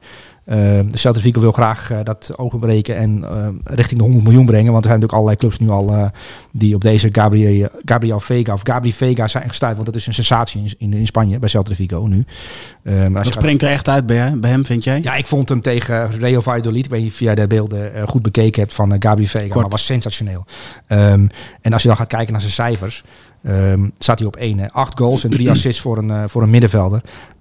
De Celtic Vigo wil graag eh, dat openbreken en eh, richting de 100 miljoen brengen. Want er zijn natuurlijk allerlei clubs nu al eh, die op deze Gabriel, Gabriel Vega of Gabri Vega zijn gestuurd. Want dat is een sensatie in, in, in Spanje bij Celtic Vigo nu. Maar gaat- springt er echt uit bij, bij hem, vind jij? ja, ik vond hem tegen Real Valladolid. Ik weet niet of jij de beelden eh, goed bekeken hebt van eh, Gabi Vega. Kort. Maar dat was sensationeel. Ehm, en als je dan gaat kijken naar zijn cijfers. ehm, staat hij op 1. Acht goals en drie [clears throat] assists voor een, eh, voor een middenvelder.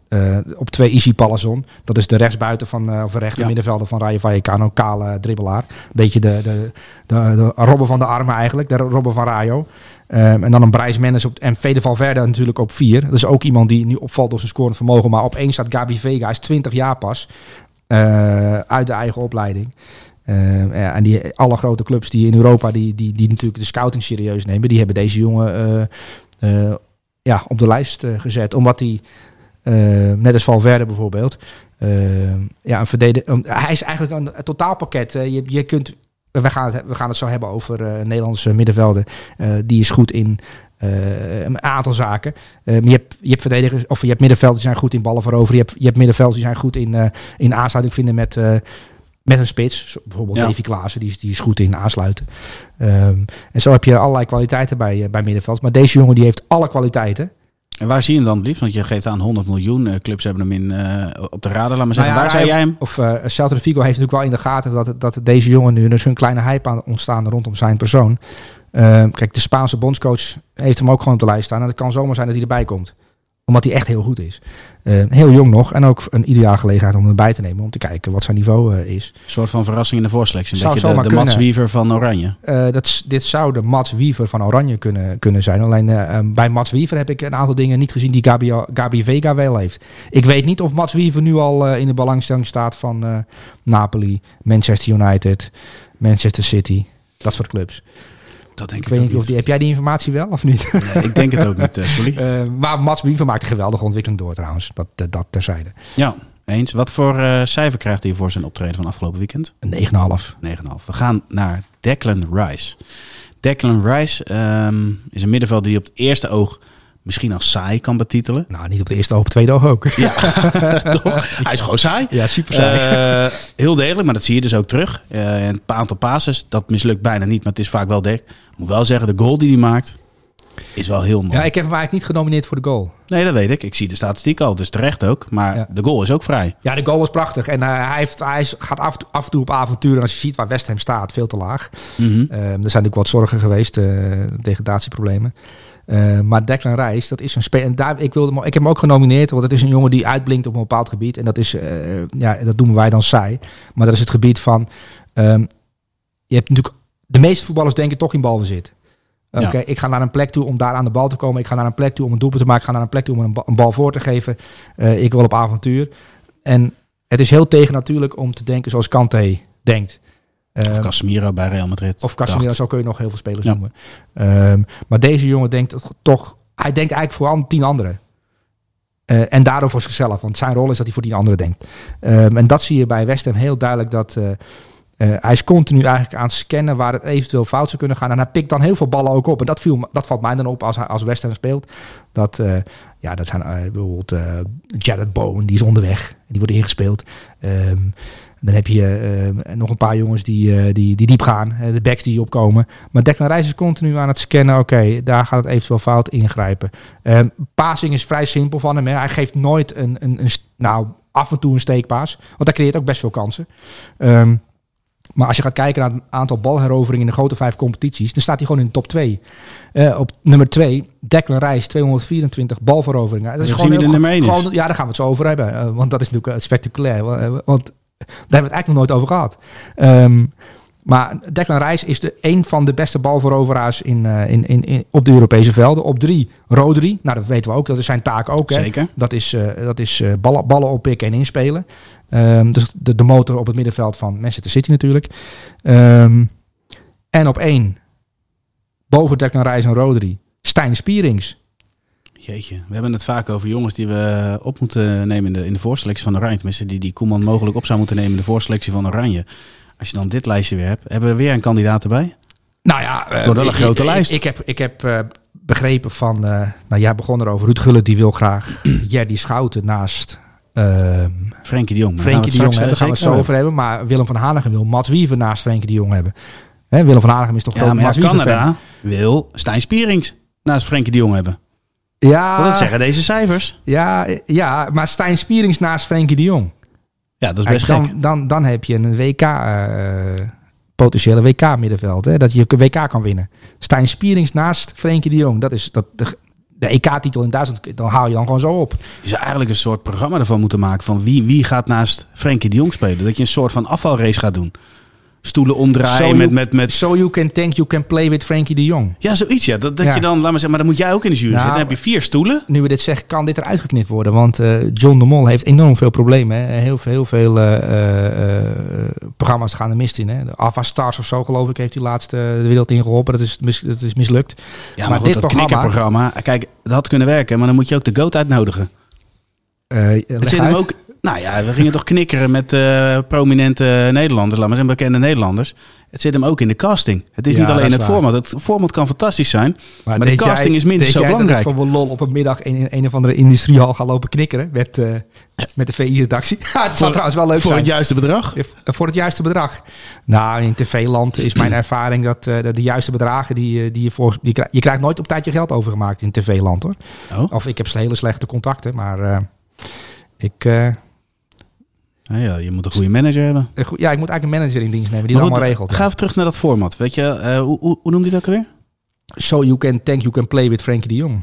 Eh, op twee Easy Palazon. Dat is de rechtsbuiten van, eh, of rechter Ja. middenvelder van Rayo Vallecano. Kale dribbelaar. Beetje de, de, de, de robben van de armen eigenlijk. De robben van Rayo. Ehm, en dan een Brijs Mendes op, en Fede Valverde natuurlijk op vier. Dat is ook iemand die nu opvalt door zijn scorend vermogen. Maar op één staat Gabi Vega. Hij is 20 jaar pas. eh, uit de eigen opleiding. Ehm, en die, alle grote clubs die in Europa die, die, die natuurlijk de scouting serieus nemen, die hebben deze jongen ja, op de lijst gezet. Omdat hij, net als Valverde bijvoorbeeld, eh, ja, een verdediger. hij is eigenlijk een, een totaalpakket. eh, je, je kunt, we, gaan het, we gaan het zo hebben over eh, Nederlandse middenvelden. Eh, die is goed in eh, een aantal zaken. Eh, je, hebt, je hebt verdedigers, of je hebt middenvelders die zijn goed in ballen veroveren. Je hebt, je hebt middenvelders die zijn goed in, eh, in aansluiting vinden met, eh, met een spits. Zo Bijvoorbeeld Ja. Davy Klaassen, die is, die is goed in aansluiten. Ehm, en zo heb je allerlei kwaliteiten bij, eh, bij middenveld. Maar deze jongen die heeft alle kwaliteiten. En waar zie je hem dan het liefst? Want je geeft aan 100 miljoen. eh, clubs hebben hem in, eh, op de radar. Laat maar zeggen. Nou ja, waar zou hij- jij hem? Of uh, Celta Vigo heeft natuurlijk wel in de gaten dat, dat deze jongen nu... Is een kleine hype aan ontstaan rondom zijn persoon. Ehm, kijk, de Spaanse bondscoach heeft hem ook gewoon op de lijst staan. En het kan zomaar zijn dat hij erbij komt. Omdat hij echt heel goed is. Ehm, heel jong nog. En ook een ideaal gelegenheid om erbij te nemen. Om te kijken wat zijn niveau eh, is. Een soort van verrassing in de voorselectie. Zou de, Mats. Wiever van Oranje. Eh, dat, dit zou de Mats Wiever van Oranje kunnen, kunnen zijn. Alleen eh, eh, bij Mats Wiever heb ik een aantal dingen niet gezien die Gabi, Gabi Vega wel heeft. Ik weet niet of Mats Wiever nu al eh, in de belangstelling staat van eh, Napoli, Manchester United, Manchester City. Dat soort clubs. Dat denk Ik ik, weet niet of die, heb jij die informatie wel of niet? Nee, ik denk het ook niet, eh, sorry. [laughs] Eh, maar Mats Wiever maakt een geweldige ontwikkeling door trouwens. Dat, dat, dat terzijde. Ja, eens. Wat voor eh, cijfer krijgt hij voor zijn optreden van afgelopen weekend? Een 9,5. 9,5. We gaan naar Declan Rice. Declan Rice ehm, is een middenvelder die op het eerste oog misschien als saai kan betitelen. Nou, niet op de eerste op tweede oog ook. Ja, [laughs] toch? Hij is gewoon saai. Ja, super saai. Eh, heel degelijk, maar dat zie je dus ook terug. Eh een aantal passes, dat mislukt bijna niet, maar het is vaak wel degelijk. Ik moet wel zeggen, de goal die hij maakt, is wel heel mooi. ja, ik heb hem eigenlijk niet genomineerd voor de goal. Nee, dat weet ik. Ik zie de statistiek al, dus terecht ook. Maar Ja. de goal is ook vrij. Ja, de goal was prachtig. En eh, hij, heeft, hij is- gaat af, af en toe op avontuur. En als je ziet waar West Ham staat, veel te laag. Ehm, er zijn natuurlijk wat zorgen geweest, eh, degradatieproblemen. Eh, maar Declan Rice, dat is een speler. En daar, ik, wilde, ik heb hem ook genomineerd, want het is een jongen die uitblinkt op een bepaald gebied. En dat is, eh, ja, dat noemen wij dan saai. Maar dat is het gebied van. ehm, je hebt natuurlijk. De meeste voetballers denken toch in balbezit. Oké, Ja. ik ga naar een plek toe om daar aan de bal te komen. Ik ga naar een plek toe om een doelpunt te maken. Ik ga naar een plek toe om een, ba- een bal voor te geven. Eh, ik wil op avontuur. En het is heel tegennatuurlijk om te denken zoals Kante denkt. Of Ehm, Casemiro bij Real Madrid. of Casemiro, zo kun je nog heel veel spelers Ja. noemen. Ehm, maar deze jongen denkt toch... Hij denkt eigenlijk voor al tien anderen. Eh, en daardoor voor zichzelf. Want zijn rol is dat hij voor tien anderen denkt. Ehm, en dat zie je bij West Ham heel duidelijk. Dat eh, eh, hij is continu eigenlijk aan het scannen waar het eventueel fout zou kunnen gaan. En hij pikt dan heel veel ballen ook op. En dat, viel, dat valt mij dan op als, hij, als West Ham speelt. Dat, ja, dat zijn bijvoorbeeld Jared Bowen, die is onderweg. Die wordt ingespeeld. Ehm, dan heb je eh, nog een paar jongens die, eh, die, die diep gaan. eh, de backs die opkomen. Maar Declan Rice is continu aan het scannen. Oké, daar gaat het eventueel fout ingrijpen. Ehm passing is vrij simpel van hem. Hè. Hij geeft nooit een, een, een... Nou, af en toe een steekpaas. Want dat creëert ook best veel kansen. Ehm, maar als je gaat kijken naar het aantal balheroveringen in de grote vijf competities, dan staat hij gewoon in de top 2. op nummer 2, Declan Rice, 224 balveroveringen. Dat is gewoon heel- nummer is. gewoon- Ja, daar gaan we het zo over hebben. eh, want dat is natuurlijk eh, spectaculair. wa- eh, Want daar hebben we het eigenlijk nog nooit over gehad. Ehm, maar Declan Rice is de, een van de beste balveroveraars in, eh, in, in, in, op de Europese velden. Op drie, Rodri. Nou, dat weten we ook. Dat is zijn taak ook. Hè. Zeker. Dat is, eh, dat is eh, ballen, ballen oppikken en inspelen. Ehm, dus de, de motor op het middenveld van Manchester City natuurlijk. Ehm, en op één, boven Declan Rice en Rodri, Stijn Spierings. Jeetje, we hebben het vaak over jongens die we op moeten nemen in de, in de voorselectie van Oranje. Tenminste, die die Koeman mogelijk op zou moeten nemen in de voorselectie van Oranje. Als je dan dit lijstje weer hebt, hebben we weer een kandidaat erbij? Nou ja, Het wordt wel een ik- grote ik- lijst. Ik, ik heb, ik heb eh, begrepen van, eh, nou jij begon erover, Ruud Gullit die wil graag [clears throat] Jerdy Schouten naast ehm Frenkie de Jong. Frenkie de Jong. Daar gaan we het zo eh, over hebben. Maar Willem van Hanegem wil Mats Wiever naast Frenkie de Jong hebben. Hè, Willem van Hanegem is toch Ja, groot maar Mats ja, Wiever fan? Canada wil Stijn Spierings naast Frenkie de Jong hebben. Ja, Wat zeggen deze cijfers? ja, ja, maar Stijn Spierings naast Frenkie de Jong. Ja, dat is best gek. dan, dan, dan heb je een WK, eh, potentiële WK middenveld. Hè, dat je een WK kan winnen. Stijn Spierings naast Frenkie de Jong. Dat is dat, de, de EK-titel in Duitsland, dan haal je dan gewoon zo op. Je zou eigenlijk een soort programma ervan moeten maken van wie, wie gaat naast Frenkie de Jong spelen. Dat je een soort van afvalrace gaat doen. Stoelen omdraaien So met, you- met, met... So you can think you can play with Frenkie de Jong. Ja, zoiets ja. Dat, dat Ja. je dan, laat maar zeggen, maar dan moet jij ook in de jury Nou, zitten. Dan heb je vier stoelen. Nu we dit zeggen, kan dit eruit geknipt worden. Want eh, John de Mol heeft enorm veel problemen. Hè. Heel, veel- heel veel eh, eh, programma's gaan er mist in. Hè. De Ava Stars of zo, geloof ik, heeft hij laatst eh, de wereld ingeholpen. Dat is, mis, dat is mislukt. Ja, maar, maar goed, dit dat programma- knikkerprogramma. Kijk, dat had kunnen werken. Maar dan moet je ook de goat uitnodigen. Het zit hem ook... Nou ja, we gingen toch knikkeren met eh, prominente Nederlanders. Laat maar zeggen, bekende Nederlanders. Het zit hem ook in de casting. Het is Ja, niet alleen is het waar. format. Het format kan fantastisch zijn. Maar de casting is minstens zo belangrijk. Van lol op een middag in, in een of andere industriehal gaan lopen knikkeren met, eh, met de VI-redactie. Het [laughs] zou trouwens wel leuk Voor zijn. het juiste bedrag. Ja, Voor het juiste bedrag. Nou, in tv-land is mijn [clears throat] ervaring dat eh, dat de juiste bedragen die, die je voor. Die, je krijgt nooit op tijd je geld overgemaakt in tv-land hoor. Oh. Of ik heb hele slechte contacten, maar ik. Nou ja, je moet een goede manager hebben. ja, ik moet eigenlijk een manager in dienst nemen die Maar dat allemaal regelt. Ga even terug naar dat format. Weet je, eh, hoe, hoe, hoe noemt hij dat ook alweer? So you can think you can play with Frenkie de Jong.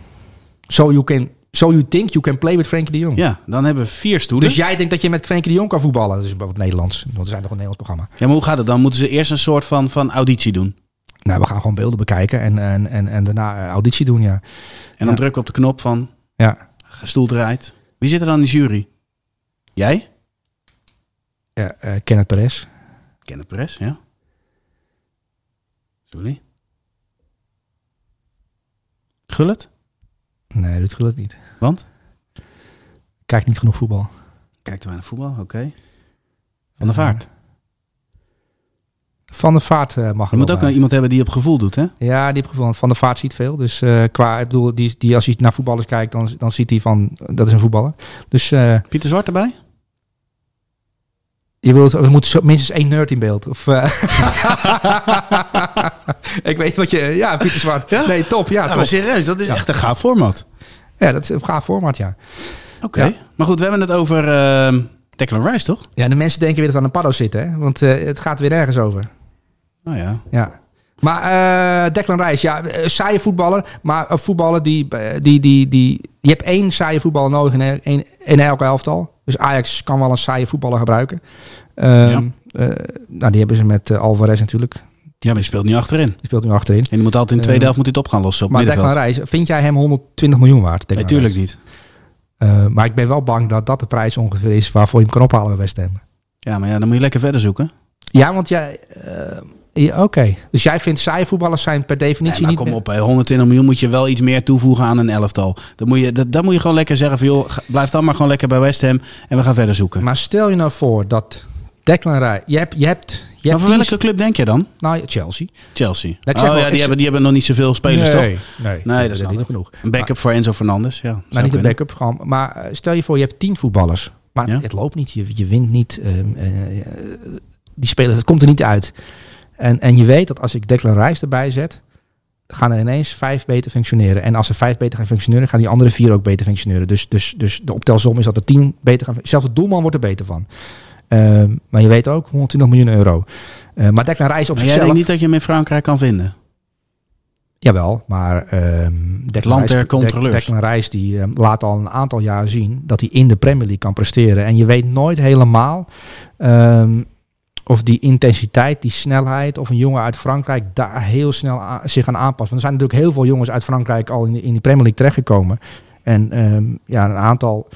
So you can. So you think you can play with Frenkie de Jong. Ja, dan hebben we vier stoelen. Dus jij denkt dat je met Frenkie de Jong kan voetballen? Dat is wat Nederlands. Want we zijn nog een Nederlands programma. Ja, maar hoe gaat het dan? Moeten ze eerst een soort van, van auditie doen? Nou, we gaan gewoon beelden bekijken en, en, en, en daarna eh, auditie doen, ja. En dan Ja. drukken we op de knop van Ja, stoel draait. Wie zit er dan in de jury? Jij? Ja eh, Kenneth Perez. Kenneth Perez, ja. Sorry. Gullet? Nee, dat ik niet. Want? Kijk niet genoeg voetbal. Kijkt te weinig voetbal, oké. Van de Vaart. Van de Vaart eh, mag Je moet ook bij. iemand hebben die op gevoel doet, hè? Ja, die heb gevoel. Van de Vaart ziet veel. Dus eh, qua, ik bedoel, die, die, als hij naar voetballers kijkt, dan, dan ziet hij van, dat is een voetballer. Dus eh, Pieter Zwart erbij? Je wilt, er moet zo, minstens één nerd in beeld. Of, eh, [laughs] ik weet wat je, ja, Pieter Zwart. Ja? Nee, top, ja, top. maar serieus, dat is Ja. echt een gaaf format. Ja, dat is een gaaf format, ja. Oké. Ja. Maar goed, we hebben het over uh, Declan Rice, toch? Ja, de mensen denken weer dat aan een paddo zitten, hè? Want eh, het gaat weer ergens over. Nou ja. Ja. Maar eh Declan Rice, ja, saaie voetballer. Maar een voetballer die, die, die, die... Je hebt één saaie voetballer nodig in, een- in, in elke elftal. Dus Ajax kan wel een saaie voetballer gebruiken. Ehm, eh, nou, die hebben ze met eh, Alvarez natuurlijk. Ja, maar die speelt niet achterin. Die speelt nu achterin. En die moet altijd in de tweede Eh, helft moet hij het op gaan lossen op maar. Declan Rice, vind jij hem 120 miljoen waard? Natuurlijk niet. Eh, maar ik ben wel bang dat dat de prijs ongeveer is waarvoor je hem kan ophalen bij West Ham. Ja, maar ja, dan moet je lekker verder zoeken. Ja, want jij... ja, Oké, dus jij vindt saaie voetballers zijn per definitie Nee, maar niet... kom meer- op, hè. 120 miljoen moet je wel iets meer toevoegen aan een elftal. Dan moet je, dat, dan moet je gewoon lekker zeggen van joh, blijf dan maar gewoon lekker bij West Ham en we gaan verder zoeken. Maar, Maar stel je nou voor dat Declan Rice... Je hebt, je hebt, je hebt voor tien- welke club denk je dan? Nou, Chelsea. Chelsea. ik oh wel, ja, die, hebben, die hebben nog niet zoveel spelers, toch? nee, nee, dat is niet genoeg. Een backup voor Enzo Fernandes, ja. Maar niet een backup, gewoon. Maar eh, stel je voor, je hebt tien voetballers. Maar Ja. het loopt niet, je, je wint niet. ehm, eh, eh, die spelers, het komt er niet uit. En, en je weet dat als ik Declan Rice erbij zet, gaan er ineens vijf beter functioneren. En als er vijf beter gaan functioneren, gaan die andere vier ook beter functioneren. Dus, dus, dus de optelsom is dat er tien beter gaan Zelfs de doelman wordt er beter van. Ehm, maar je weet ook, 120 miljoen euro. Eh, maar Declan Rice op Maar jij zichzelf... denkt niet dat je hem in Frankrijk kan vinden? Jawel, maar ehm Declan Rice- Declan Rice die ehm, laat al een aantal jaar zien dat hij in de Premier League kan presteren. En je weet nooit helemaal ehm, of die intensiteit, die snelheid, of een jongen uit Frankrijk daar heel snel zich aan aanpast. Want er zijn natuurlijk heel veel jongens uit Frankrijk al in, de- in die Premier League terechtgekomen. En ehm, ja, een aantal.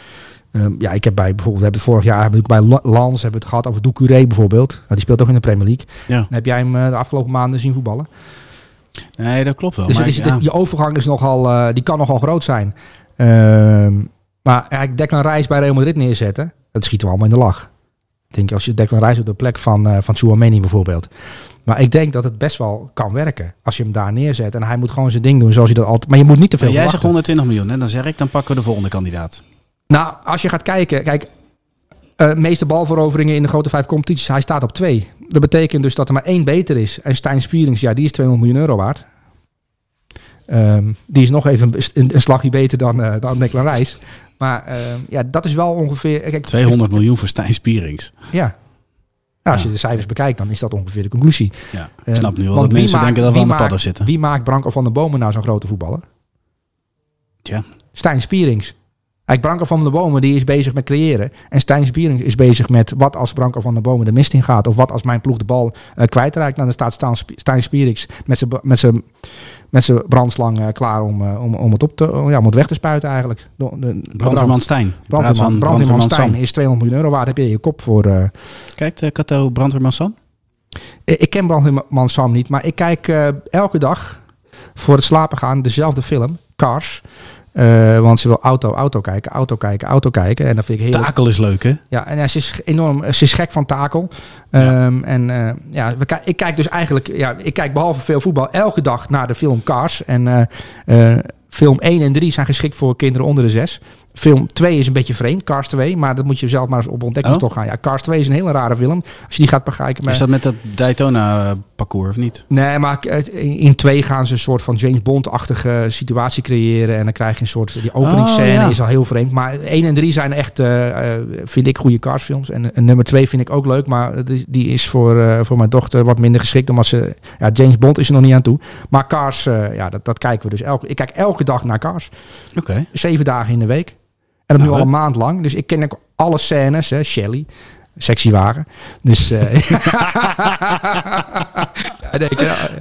ehm, ja, ik heb bij bijvoorbeeld, we hebben vorig jaar hebben we bij La- Lans hebben we het gehad over Doucouré bijvoorbeeld. Nou, die speelt ook in de Premier League. Ja. Dan heb jij hem eh, de afgelopen maanden zien voetballen? Nee, dat klopt wel. Dus maar het is, ja. de, je overgang is nogal, eh, die kan nogal groot zijn. Ehm, maar eigenlijk Declan Rice bij Real Madrid neerzetten, dat schieten we allemaal in de lach. Denk als je Declan Rice op de plek van, eh van bijvoorbeeld. Maar ik denk dat het best wel kan werken als je hem daar neerzet. En hij moet gewoon zijn ding doen zoals hij dat altijd... Maar je moet niet te veel jij zegt verwachten. 120 miljoen, hè? dan zeg ik, dan pakken we de volgende kandidaat. Nou, als je gaat kijken, kijk, eh meeste balveroveringen in de grote vijf competities, hij staat op twee. Dat betekent dus dat er maar één beter is. En Stijn Spierings, ja, die is 200 miljoen euro waard. Ehm, die is nog even een, een slagje beter dan, dan Declan Rice. Maar ehm, ja, dat is wel ongeveer... Kijk, 200 miljoen voor Stijn Spierings. Ja. Nou, als je de cijfers bekijkt, dan is dat ongeveer de conclusie. Ja, ik Eh, snap nu wel want dat wie mensen maakt- denken dat we aan de maakt- padden zitten. Wie maakt Branko van der Bomen nou zo'n grote voetballer? Tja. Stijn Spierings. Eigenlijk Branko van der Bomen die is bezig met creëren. En Stijn Spierings is bezig met wat als Branko van der Bomen de mist in gaat. Of wat als mijn ploeg de bal eh, kwijtraakt. Nou, dan staat Stijn Spierings met zijn met zijn brandslang klaar om, eh, om, om, het op te, ja, om het weg te spuiten eigenlijk. De, de, Brandweerman Stijn. Is 200 miljoen euro waard. Heb je je kop voor... eh, Kijkt uh, Kato Brandweerman Sam? Ik ik ken Brandweerman Sam niet, maar ik kijk elke dag voor het slapen gaan dezelfde film, Cars. Eh, want ze wil auto, auto kijken, auto kijken, auto kijken. En dat vind ik heerlijk. Takel is leuk, hè? Ja, en ja, ze is enorm, ze is gek van takel. Ja. Ehm, en eh, ja, we, ik kijk dus eigenlijk, ja, ik kijk behalve veel voetbal elke dag naar de film Cars. En eh, eh, film 1 en 3 zijn geschikt voor kinderen onder de 6. Film 2 is een beetje vreemd, Cars 2, maar dat moet je zelf maar eens op ontdekkingstocht gaan. Ja, Cars 2 is een hele rare film. Als je die gaat bekijken. Is dat met dat Daytona-parcours of niet? Nee, maar in twee gaan ze een soort van James Bond-achtige situatie creëren. En dan krijg je een soort... Die openingsscène Oh, ja. is al heel vreemd. Maar 1 en 3 zijn echt, eh, eh, vind ik, goede Carsfilms. En, en nummer 2 vind ik ook leuk. Maar die is voor, eh, voor mijn dochter wat minder geschikt. Omdat ze... Ja, James Bond is er nog niet aan toe. Maar Cars, eh, ja, dat, dat kijken we dus. Elke, ik kijk elke dag naar Cars. Oké. Zeven dagen in de week. En dat nu al een maand lang. Dus ik ken ook alle scènes. Hè, Shelly. Sexy wagen. Dus... eh [laughs] ja, nee,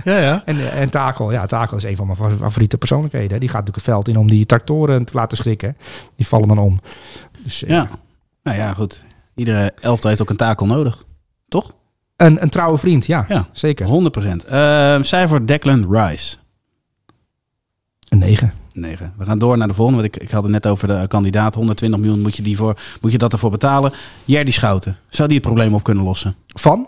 Ja, ja. en, en Takel, ja, Takel is een van mijn fa- favoriete persoonlijkheden. Die gaat natuurlijk het veld in om die tractoren te laten schrikken. Die vallen dan om. Dus, eh, Ja. Nou ja, goed. Iedere elftal heeft ook een takel nodig. Toch? Een, een trouwe vriend, ja, Ja. zeker. 100 procent. Uh, cijfer Declan Rice. Een 9. 9. We gaan door naar de volgende. Want ik, ik had het net over de kandidaat. 120 miljoen moet je, die voor, moet je dat ervoor betalen. Jerdy Schouten. Zou die het probleem op kunnen lossen? Van?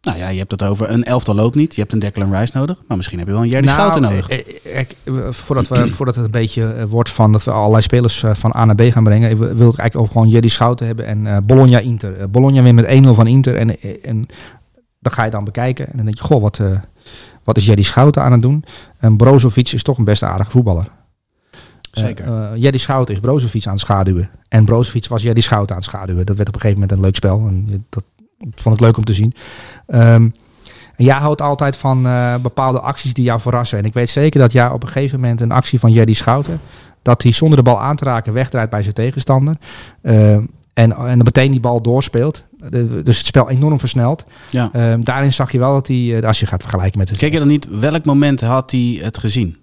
Nou ja, je hebt het over een elftal loopt niet. Je hebt een Declan Rice nodig. Maar misschien heb je wel een Jerdy Schouten nodig. eh, eh, ik- eh, voordat, we, [clears throat] voordat het een beetje wordt van dat we allerlei spelers van A naar B gaan brengen, ik wil het eigenlijk ook gewoon Jerry Schouten hebben en eh, Bologna Inter. Bologna wint met 1-0 van Inter en, en dan ga je dan bekijken en dan denk je, goh, wat, wat is Jerry Schouten aan het doen? En Brozovic is toch een best aardige voetballer. Zeker. Uh, Jerry Schouten is Brozovic aan het schaduwen. En Brozovic was Jerry Schouten aan het schaduwen. Dat werd op een gegeven moment een leuk spel. En dat vond ik leuk om te zien. Ehm, en jij houdt altijd van eh, bepaalde acties die jou verrassen. En ik weet zeker dat jij op een gegeven moment een actie van Jerry Schouten... dat hij zonder de bal aan te raken wegdraait bij zijn tegenstander. Ehm, en, en dan meteen die bal doorspeelt. De- dus het spel enorm versnelt. Ja. Ehm, daarin zag je wel dat hij, eh, als je gaat vergelijken met het... Kijk je dan niet, welk moment had hij het gezien?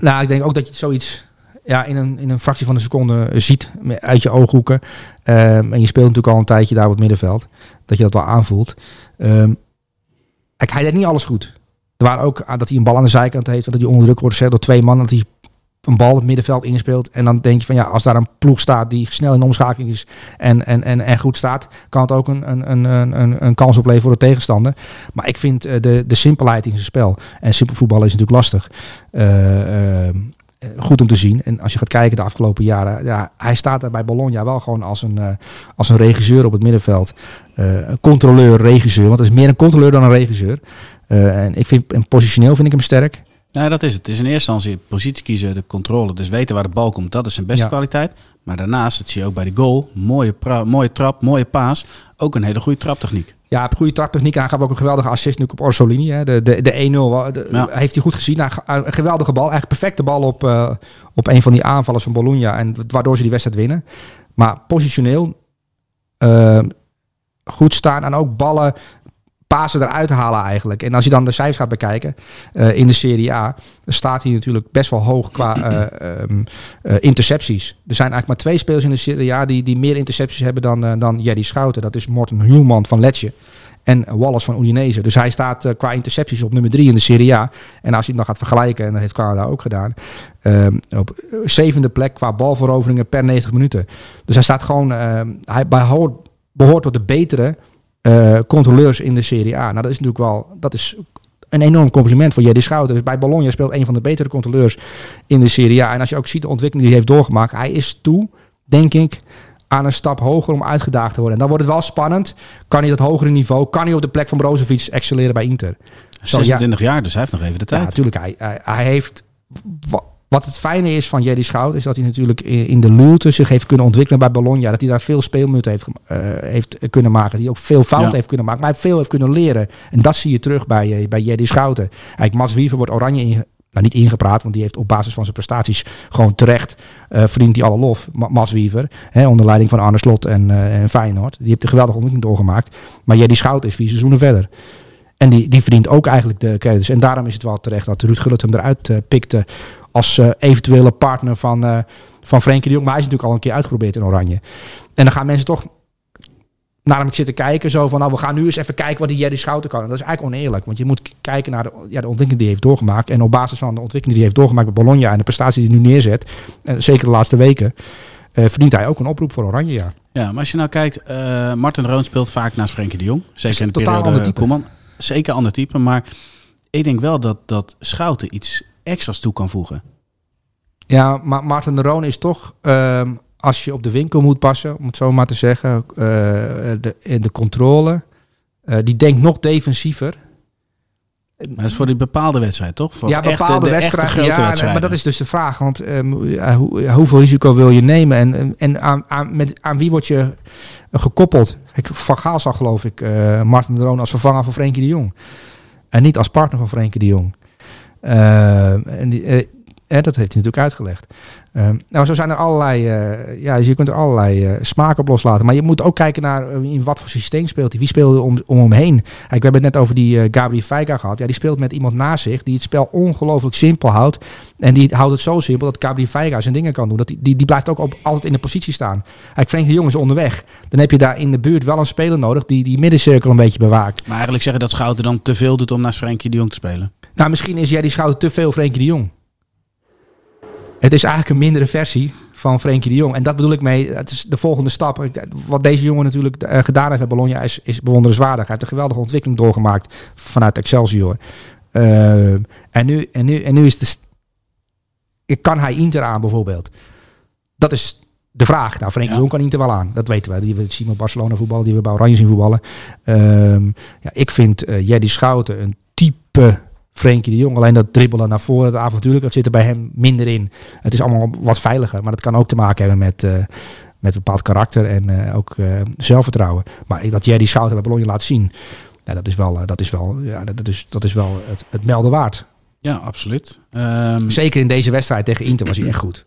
Nou, ik denk ook dat je zoiets ja, in, een, in een fractie van een seconde eh, ziet uit je ooghoeken. Ehm, en je speelt natuurlijk al een tijdje daar op het middenveld. Dat je dat wel aanvoelt. Kijk, hij deed niet alles goed. Er waren ook ah, dat hij een bal aan de zijkant heeft. Dat hij onder druk wordt gezet door twee man. Dat hij een bal het middenveld inspeelt. En dan denk je van ja, als daar een ploeg staat die snel in omschakeling is en, en, en, en goed staat, kan het ook een, een, een, een- een, kans opleveren voor de tegenstander. Maar ik vind eh, de, de simpelheid in zijn spel. En simpel is natuurlijk lastig. Eh, eh, goed om te zien. En als je gaat kijken de afgelopen jaren, ja, hij staat daar bij Bologna wel gewoon als een, als een regisseur op het middenveld. Controleur, regisseur. Want het is meer een controleur dan een regisseur. En ik vind, en positioneel vind ik hem sterk. Nou, dat is het. Het is in eerste instantie positie kiezen, de controle. Dus weten waar de bal komt, dat is zijn beste Ja. kwaliteit. Maar daarnaast, dat zie je ook bij de goal, mooie, mooie trap, mooie paas. Ook een hele goede traptechniek. Ja, op goede traptechniek. Hij gaf ook een geweldige assist nu op Orsolini. Hè. De, de, de 1-0 wa- de- Ja. heeft hij goed gezien. Nou, een geweldige bal. Eigenlijk perfecte bal op, eh, op een van die aanvallers van Bologna. En waardoor ze die wedstrijd winnen. Maar positioneel eh, goed staan. En ook ballen Pasen eruit halen eigenlijk. En als je dan de cijfers gaat bekijken eh, in de Serie A, dan staat hij natuurlijk best wel hoog qua eh, [clears throat] ehm, eh, intercepties. Er zijn eigenlijk maar twee spelers in de Serie A die, die meer intercepties hebben dan, dan Jerry Schouten. Dat is Morten Huelman van Letje en Wallace van Udinese. Dus hij staat qua intercepties op nummer drie in de Serie A. En als je hem dan gaat vergelijken, en dat heeft Canada ook gedaan, ehm, op zevende plek qua balveroveringen per 90 minuten. Dus hij staat gewoon, ehm, hij behoort, behoort tot de betere eh, controleurs in de Serie A. Nou, dat is natuurlijk wel, dat is een enorm compliment voor Jerry Schouten. Dus bij Bologna speelt een van de betere controleurs in de Serie A. En als je ook ziet de ontwikkeling die hij heeft doorgemaakt, hij is toe, denk ik, aan een stap hoger om uitgedaagd te worden. En dan wordt het wel spannend. Kan hij dat hogere niveau? Kan hij op de plek van Brozovic excelleren bij Inter? Zo, ja. 26 jaar, dus hij heeft nog even de Ja, tijd. natuurlijk. Hij, hij, hij heeft. Wa- Wat het fijne is van Jerry Schout is dat hij natuurlijk in de luwte zich heeft kunnen ontwikkelen bij Bologna. Dat hij daar veel speelminuten heeft, eh, heeft kunnen maken. Dat hij ook veel fouten Ja. heeft kunnen maken. Maar hij veel heeft kunnen leren. En dat zie je terug bij, eh, bij Jerry Schouten. Eigenlijk Mats Wiever wordt oranje nou, niet ingepraat, want die heeft op basis van zijn prestaties gewoon terecht eh verdient hij alle lof. Ma- Mats Wiever, hè, onder leiding van Arne Slot en, en Feyenoord. Die heeft een geweldige ontwikkeling doorgemaakt. Maar Jerry Schout is vier seizoenen verder. En die, die verdient ook eigenlijk de credits. En daarom is het wel terecht dat Ruud Gullit hem eruit pikte als eh, eventuele partner van, eh van Frenkie de Jong. Maar hij is natuurlijk al een keer uitgeprobeerd in Oranje. En dan gaan mensen toch naar hem zitten kijken. Zo van, nou, we gaan nu eens even kijken wat die Jerry Schouten kan. En dat is eigenlijk oneerlijk. Want je moet kijken naar de, ja, de ontwikkeling die hij heeft doorgemaakt. En op basis van de ontwikkeling die hij heeft doorgemaakt bij Bologna... en de prestatie die hij nu neerzet, en zeker de laatste weken... eh, verdient hij ook een oproep voor Oranje, ja. Ja, maar als je nou kijkt, Martin Roon speelt vaak naast Frenkie de Jong. Zeker in de een totaal periode ander type. Koeman. Zeker ander type, maar ik denk wel dat, dat Schouten iets extra's toe kan voegen. Ja, maar Maarten de Roon is toch, ehm, als je op de winkel moet passen, om het zo maar te zeggen, eh, de, in de controle, eh, die denkt nog defensiever. Maar dat is voor die bepaalde wedstrijd, toch? Voor ja, bepaalde wedstrijden. Ja, nee, maar dat is dus de vraag. Want ehm, hoe, ja, hoeveel risico wil je nemen? En, en aan, aan, met, aan wie word je eh, gekoppeld? Kijk, Van Gaal zag geloof ik Martin de Roon als vervanger van Frenkie de Jong. En niet als partner van Frenkie de Jong. Uh, en die, uh, dat heeft hij natuurlijk uitgelegd. Nou, zo zijn er allerlei, ja, dus je kunt er allerlei uh, smaken op loslaten. Maar je moet ook kijken naar in wat voor systeem speelt hij. Wie speelde om, om hem heen? We hebben het net over die Gabriel Feiga gehad. Ja, die speelt met iemand naast zich die het spel ongelooflijk simpel houdt. En die houdt het zo simpel dat Gabriel Feiga zijn dingen kan doen. Dat die, die, die blijft ook op, altijd in de positie staan. Kijk, Frank de Jong is onderweg. Dan heb je daar in de buurt wel een speler nodig die die middencirkel een beetje bewaakt. Maar eigenlijk zeggen dat Schouten dan te veel doet om naast Frenkie de Jong te spelen. Nou, misschien is die Schouten te veel Frenkie de Jong. Het is eigenlijk een mindere versie van Frenkie de Jong. En dat bedoel ik mee, het is de volgende stap. Wat deze jongen natuurlijk uh, gedaan heeft bij Bologna is, is bewonderenswaardig. Hij heeft een geweldige ontwikkeling doorgemaakt vanuit Excelsior. Uh, en, nu, en, nu, en nu is de... Kan hij Inter aan bijvoorbeeld? Dat is de vraag. Nou, Frenkie ja. de Jong kan Inter wel aan. Dat weten we. Die we zien met Barcelona voetballen, die we bij Oranje zien voetballen. Uh, ja, ik vind uh, Jerry Schouten een type Frenkie de Jong. Alleen dat dribbelen naar voren, het avontuurlijk, dat zit er bij hem minder in. Het is allemaal wat veiliger, maar dat kan ook te maken hebben met, uh, met bepaald karakter en uh, ook uh, zelfvertrouwen. Maar dat Jerry Schouten bij Bologna laat zien, ja, dat is wel, dat is wel, ja, dat is, dat is wel het, het melden waard. Ja, absoluut. Um, Zeker in deze wedstrijd tegen Inter was hij echt goed.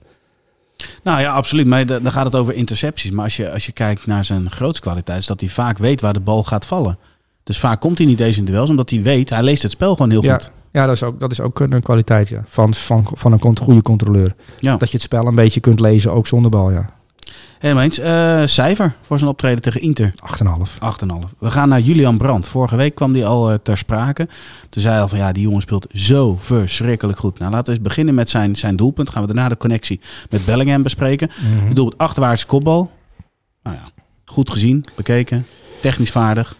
Nou ja, absoluut. Maar dan gaat het over intercepties. Maar als je, als je kijkt naar zijn grootskwaliteit, is dat hij vaak weet waar de bal gaat vallen. Dus vaak komt hij niet eens in duels, omdat hij weet, hij leest het spel gewoon heel ja. goed. Ja, dat is ook, dat is ook een kwaliteit ja. van, van, van een goede controleur. Ja. Dat je het spel een beetje kunt lezen, ook zonder bal. Ja. Helemaal eens. Uh, cijfer voor zijn optreden tegen Inter? 8,5. 8,5. We gaan naar Julian Brandt. Vorige week kwam die al uh, ter sprake. Toen zei hij al van ja, die jongen speelt zo verschrikkelijk goed. Nou, laten we eens beginnen met zijn, zijn doelpunt. Gaan we daarna de connectie met Bellingham bespreken. Mhm. Mm-hmm. Doelpunt achterwaarts kopbal. Nou ja, goed gezien, bekeken. Technisch vaardig.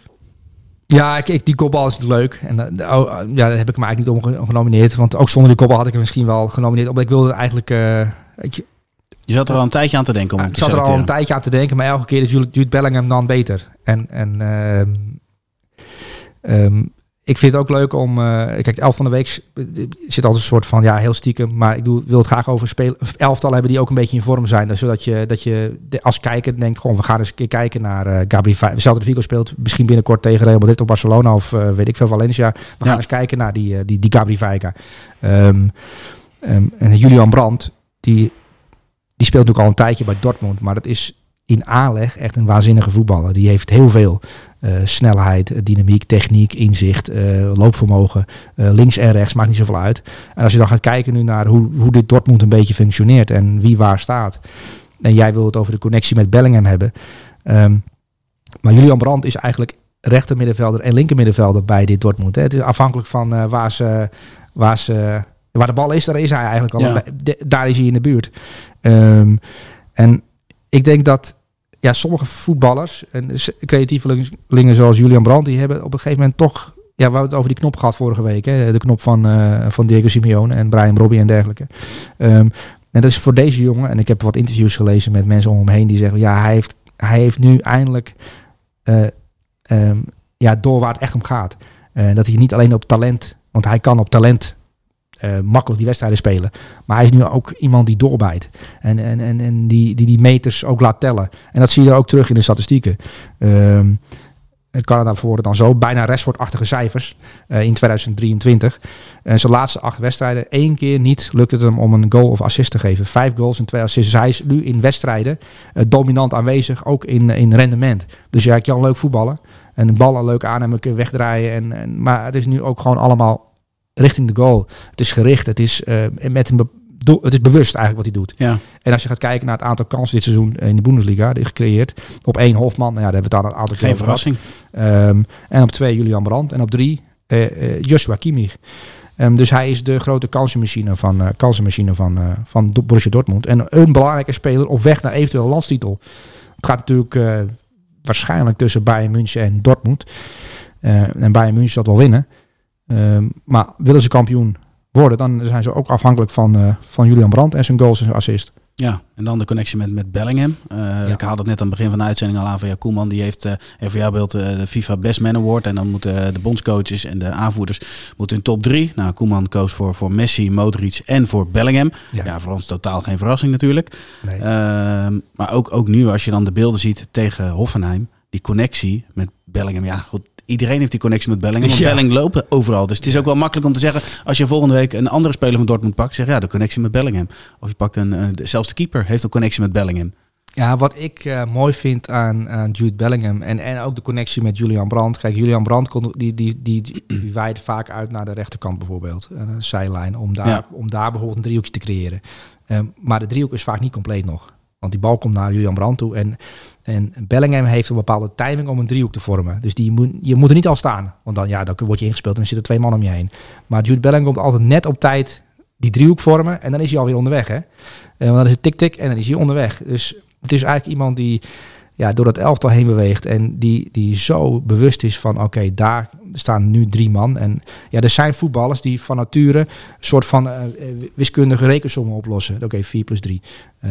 Ja, ik, ik, die kopbal is leuk. En uh, oh, ja, daar heb ik hem eigenlijk niet om genomineerd. Want ook zonder die kopbal had ik hem misschien wel genomineerd. Omdat ik wilde eigenlijk... Uh, ik, je zat er al een tijdje aan te denken om te Ik zat er al een tijdje aan te denken. Maar elke keer is Jude Bellingham dan beter. En, en um, um, ik vind het ook leuk om... Uh, kijk, elf van de week zit altijd een soort van... Ja, heel stiekem. Maar ik doe, wil het graag over spelen. Elftal hebben die ook een beetje in vorm zijn. Dus zodat je, dat je de, als kijker denkt... Gewoon, we gaan eens een keer kijken naar uh, Gabriel Celta de Vigo speelt misschien binnenkort tegen Real Madrid of Barcelona of uh, weet ik veel, Valencia. We gaan eens kijken naar die, uh, die, die Gabriel Veiga. Um, um, en Julian Brandt, die, die speelt natuurlijk al een tijdje bij Dortmund. Maar dat is in aanleg echt een waanzinnige voetballer. Die heeft heel veel eh, snelheid, dynamiek, techniek, inzicht, eh, loopvermogen. eh, links en rechts, maakt niet zoveel uit. En als je dan gaat kijken nu naar hoe, hoe dit Dortmund een beetje functioneert en wie waar staat. En jij wil het over de connectie met Bellingham hebben. Ehm, maar Julian Brandt is eigenlijk rechter middenvelder en linker middenvelder bij dit Dortmund. Hè. Het is afhankelijk van eh, waar, ze, waar, ze, waar de bal is, daar is hij eigenlijk al. Ja. Bij- de- daar is hij in de buurt. Ehm, en ik denk dat ja, sommige voetballers en creatievelingen zoals Julian Brandt, die hebben op een gegeven moment toch... Ja, we hebben het over die knop gehad vorige week. Hè? De knop van, eh, van Diego Simeone en Brian Robbie en dergelijke. Ehm, en dat is voor deze jongen, en ik heb wat interviews gelezen met mensen om hem heen die zeggen, ja, hij heeft, hij heeft nu eindelijk eh, ehm, ja, door waar het echt om gaat. Eh, dat hij niet alleen op talent, want hij kan op talent eh, makkelijk die wedstrijden spelen. Maar hij is nu ook iemand die doorbijt. En, en, en, en die, die die meters ook laat tellen. En dat zie je ook terug in de statistieken. Het Canada bijvoorbeeld dan zo. Bijna Rashford-achtige cijfers eh, in 2023. En zijn laatste acht wedstrijden, één keer niet lukt het hem om een goal of assist te geven. Vijf goals en twee assists. Dus hij is nu in wedstrijden eh, dominant aanwezig, ook in, in rendement. Dus ja, ik kan leuk voetballen. En de ballen leuk aannemen, kun je wegdraaien. En, en, maar het is nu ook gewoon allemaal richting de goal. Het is gericht, het is, eh, met een doel, het is bewust eigenlijk wat hij doet. Ja. En als je gaat kijken naar het aantal kansen dit seizoen in de Bundesliga, die gecreëerd. Op één Hofman, nou ja, daar hebben we het al een aantal keer Geen verrassing. Ehm, en op twee Julian Brandt. En op drie eh, eh, Joshua Kimmich. Ehm, dus hij is de grote kansenmachine van, eh kansenmachine van, eh, van Borussia Dortmund. En een belangrijke speler op weg naar eventueel landstitel. Het gaat natuurlijk eh, waarschijnlijk tussen Bayern München en Dortmund. Eh, en Bayern München zal wel winnen. Ehm, maar willen ze kampioen worden, dan zijn ze ook afhankelijk van, eh, van Julian Brandt en zijn goals en zijn assist. Ja, en dan de connectie met, met Bellingham. Eh, Ik haalde het net aan het begin van de uitzending al aan van ja, Koeman. Die heeft eh even voor jouw beeld eh, de FIFA Best Man Award. En dan moeten de bondscoaches en de aanvoerders moeten hun top drie. Nou, Koeman koos voor, voor Messi, Modric en voor Bellingham. Ja. Ja. voor ons totaal geen verrassing natuurlijk. Nee. Ehm, maar ook, ook nu, als je dan de beelden ziet tegen Hoffenheim. Die connectie met Bellingham. Ja, goed. Iedereen heeft die connectie met Bellingham. Want Ja. Belling lopen overal. Dus het is ook wel makkelijk om te zeggen. Als je volgende week een andere speler van Dortmund pakt. Zeg ja, de connectie met Bellingham. Of je pakt een. eh, zelfs de keeper heeft een connectie met Bellingham. Ja, wat ik eh, mooi vind aan, aan Jude Bellingham en, en ook de connectie met Julian Brandt. Kijk, Julian Brandt kon, die, die, die, die [clears throat] vaak uit naar de rechterkant bijvoorbeeld. Een zijlijn, om daar, Ja. om daar bijvoorbeeld een driehoekje te creëren. Ehm, maar de driehoek is vaak niet compleet nog. Want die bal komt naar Julian Brandt toe. En, en Bellingham heeft een bepaalde timing om een driehoek te vormen. Dus die moet, je moet er niet al staan. Want dan, ja, dan word je ingespeeld en dan zitten twee man om je heen. Maar Jude Bellingham komt altijd net op tijd die driehoek vormen. En dan is hij alweer onderweg. Hè? Eh, want dan is het tik-tik en dan is hij onderweg. Dus het is eigenlijk iemand die ja, door dat elftal heen beweegt. En die, die zo bewust is van oké, daar staan nu drie man. En ja, er zijn voetballers die van nature een soort van eh, eh, wiskundige rekensommen oplossen. Oké, 4 plus 3, eh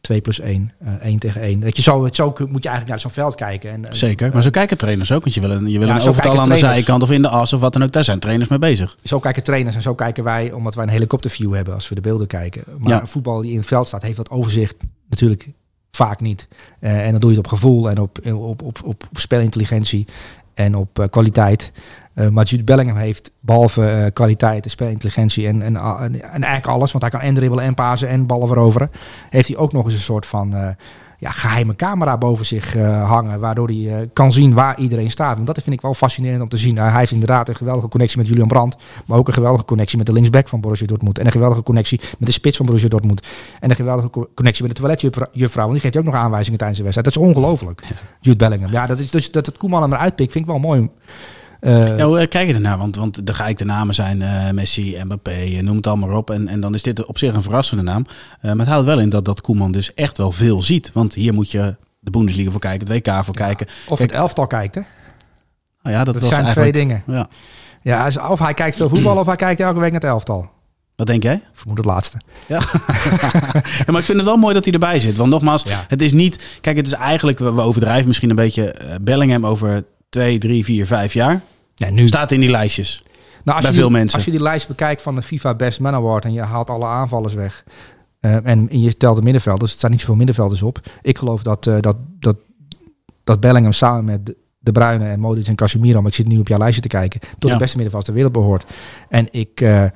2 plus 1, eh 1 tegen 1. Dat je zo, zo moet je eigenlijk naar zo'n veld kijken. En, eh, Zeker. Maar zo kijken trainers ook. Want je wil een, je wil Ja, een overtal aan de zijkant of in de as of wat dan ook. Daar zijn trainers mee bezig. Zo kijken trainers en zo kijken wij, omdat wij een helikopterview hebben als we de beelden kijken. Maar Ja. een voetbal die in het veld staat, heeft dat overzicht natuurlijk vaak niet. Eh, en dan doe je het op gevoel en op, op, op, op, spelintelligentie en op eh, kwaliteit. Eh, maar Jude Bellingham heeft behalve eh, kwaliteit, spelintelligentie en, en, en, en eigenlijk alles, want hij kan en dribbelen en pasen en ballen veroveren, heeft hij ook nog eens een soort van ja, geheime camera boven zich eh, hangen, waardoor hij eh, kan zien waar iedereen staat. En dat vind ik wel fascinerend om te zien. Nou, hij heeft inderdaad een geweldige connectie met Julian Brandt, maar ook een geweldige connectie met de linksback van Borussia Dortmund en een geweldige connectie met de spits van Borussia Dortmund en een geweldige co- connectie met de toiletjuffrouw, want die geeft ook nog aanwijzingen tijdens de wedstrijd. Dat is ongelooflijk. Jude Bellingham. Ja, dat is dus dat het Koeman hem eruit pikt, vind ik wel mooi. Eh, Ja, hoe eh, kijk je ernaar? Want, want de geëikte namen zijn eh, Messi, Mbappé, noem het allemaal op. En, en dan is dit op zich een verrassende naam. Maar het houdt wel in dat, dat Koeman dus echt wel veel ziet. Want hier moet je de Bundesliga voor kijken, het WK voor kijken. of Kijk, het elftal kijkt, hè? Nou ja, dat, zijn twee dingen. Ja. Ja, of hij kijkt veel voetbal of hij kijkt elke week naar het elftal. Wat denk jij? Vermoed het laatste. Ja. [laughs] ja, maar ik vind het wel mooi dat hij erbij zit. Want nogmaals, Ja. het is niet... Kijk, het is eigenlijk... We overdrijven misschien een beetje Bellingham over twee, drie, vier, vijf jaar. Ja, nu Staat in die lijstjes. Nou, als bij je veel die, mensen. Als je die lijst bekijkt van de FIFA Best Man Award en je haalt alle aanvallers weg. eh, en je telt de middenvelders, er staan niet zoveel middenvelders op. Ik geloof dat, eh, dat, dat, dat Bellingham samen met De- Bruyne en Modric en Casemiro, maar ik zit nu op jouw lijstje te kijken, tot Ja. de beste middenvelders ter wereld behoort. En ik, eh, ja,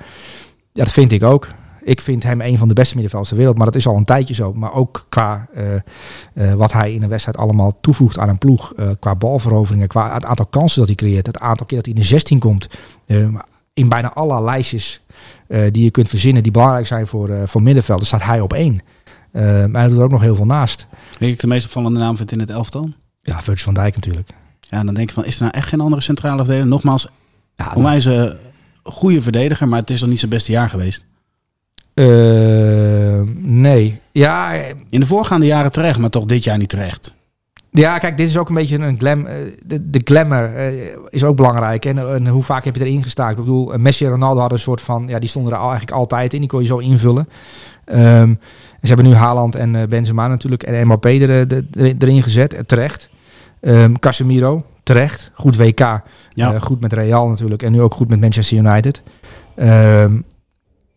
dat vind ik ook. Ik vind hem een van de beste middenvelders ter wereld, maar dat is al een tijdje zo. Maar ook qua eh, eh, wat hij in een wedstrijd allemaal toevoegt aan een ploeg. eh, qua balveroveringen, qua het aantal kansen dat hij creëert. Het aantal keer dat hij in de 16 komt. eh, in bijna alle lijstjes die je kunt verzinnen die belangrijk zijn voor, voor middenvelders, staat hij op één. Maar hij doet er ook nog heel veel naast. Wie ik de meest opvallende naam vind in het elftal? Ja, Virgil van Dijk natuurlijk. Ja, dan denk ik van, is er nou echt geen andere centrale verdediger? Nogmaals, Ja, onwijs een goede verdediger, maar het is nog niet zijn beste jaar geweest. Eh, nee. Ja, eh, In de voorgaande jaren terecht, maar toch dit jaar niet terecht. Ja, kijk, dit is ook een beetje een glam. eh, De, de glamour is ook belangrijk. En, en hoe vaak heb je erin gestaan? Ik bedoel, Messi en Ronaldo hadden een soort van... Ja, die stonden er al, eigenlijk altijd in. Die kon je zo invullen. Ehm, ze hebben nu Haaland en Benzema natuurlijk en Mbappé er, erin gezet. terecht. Ehm, Casemiro, terecht. Goed WK. Ja. Goed met Real natuurlijk. En nu ook goed met Manchester United. Ehm,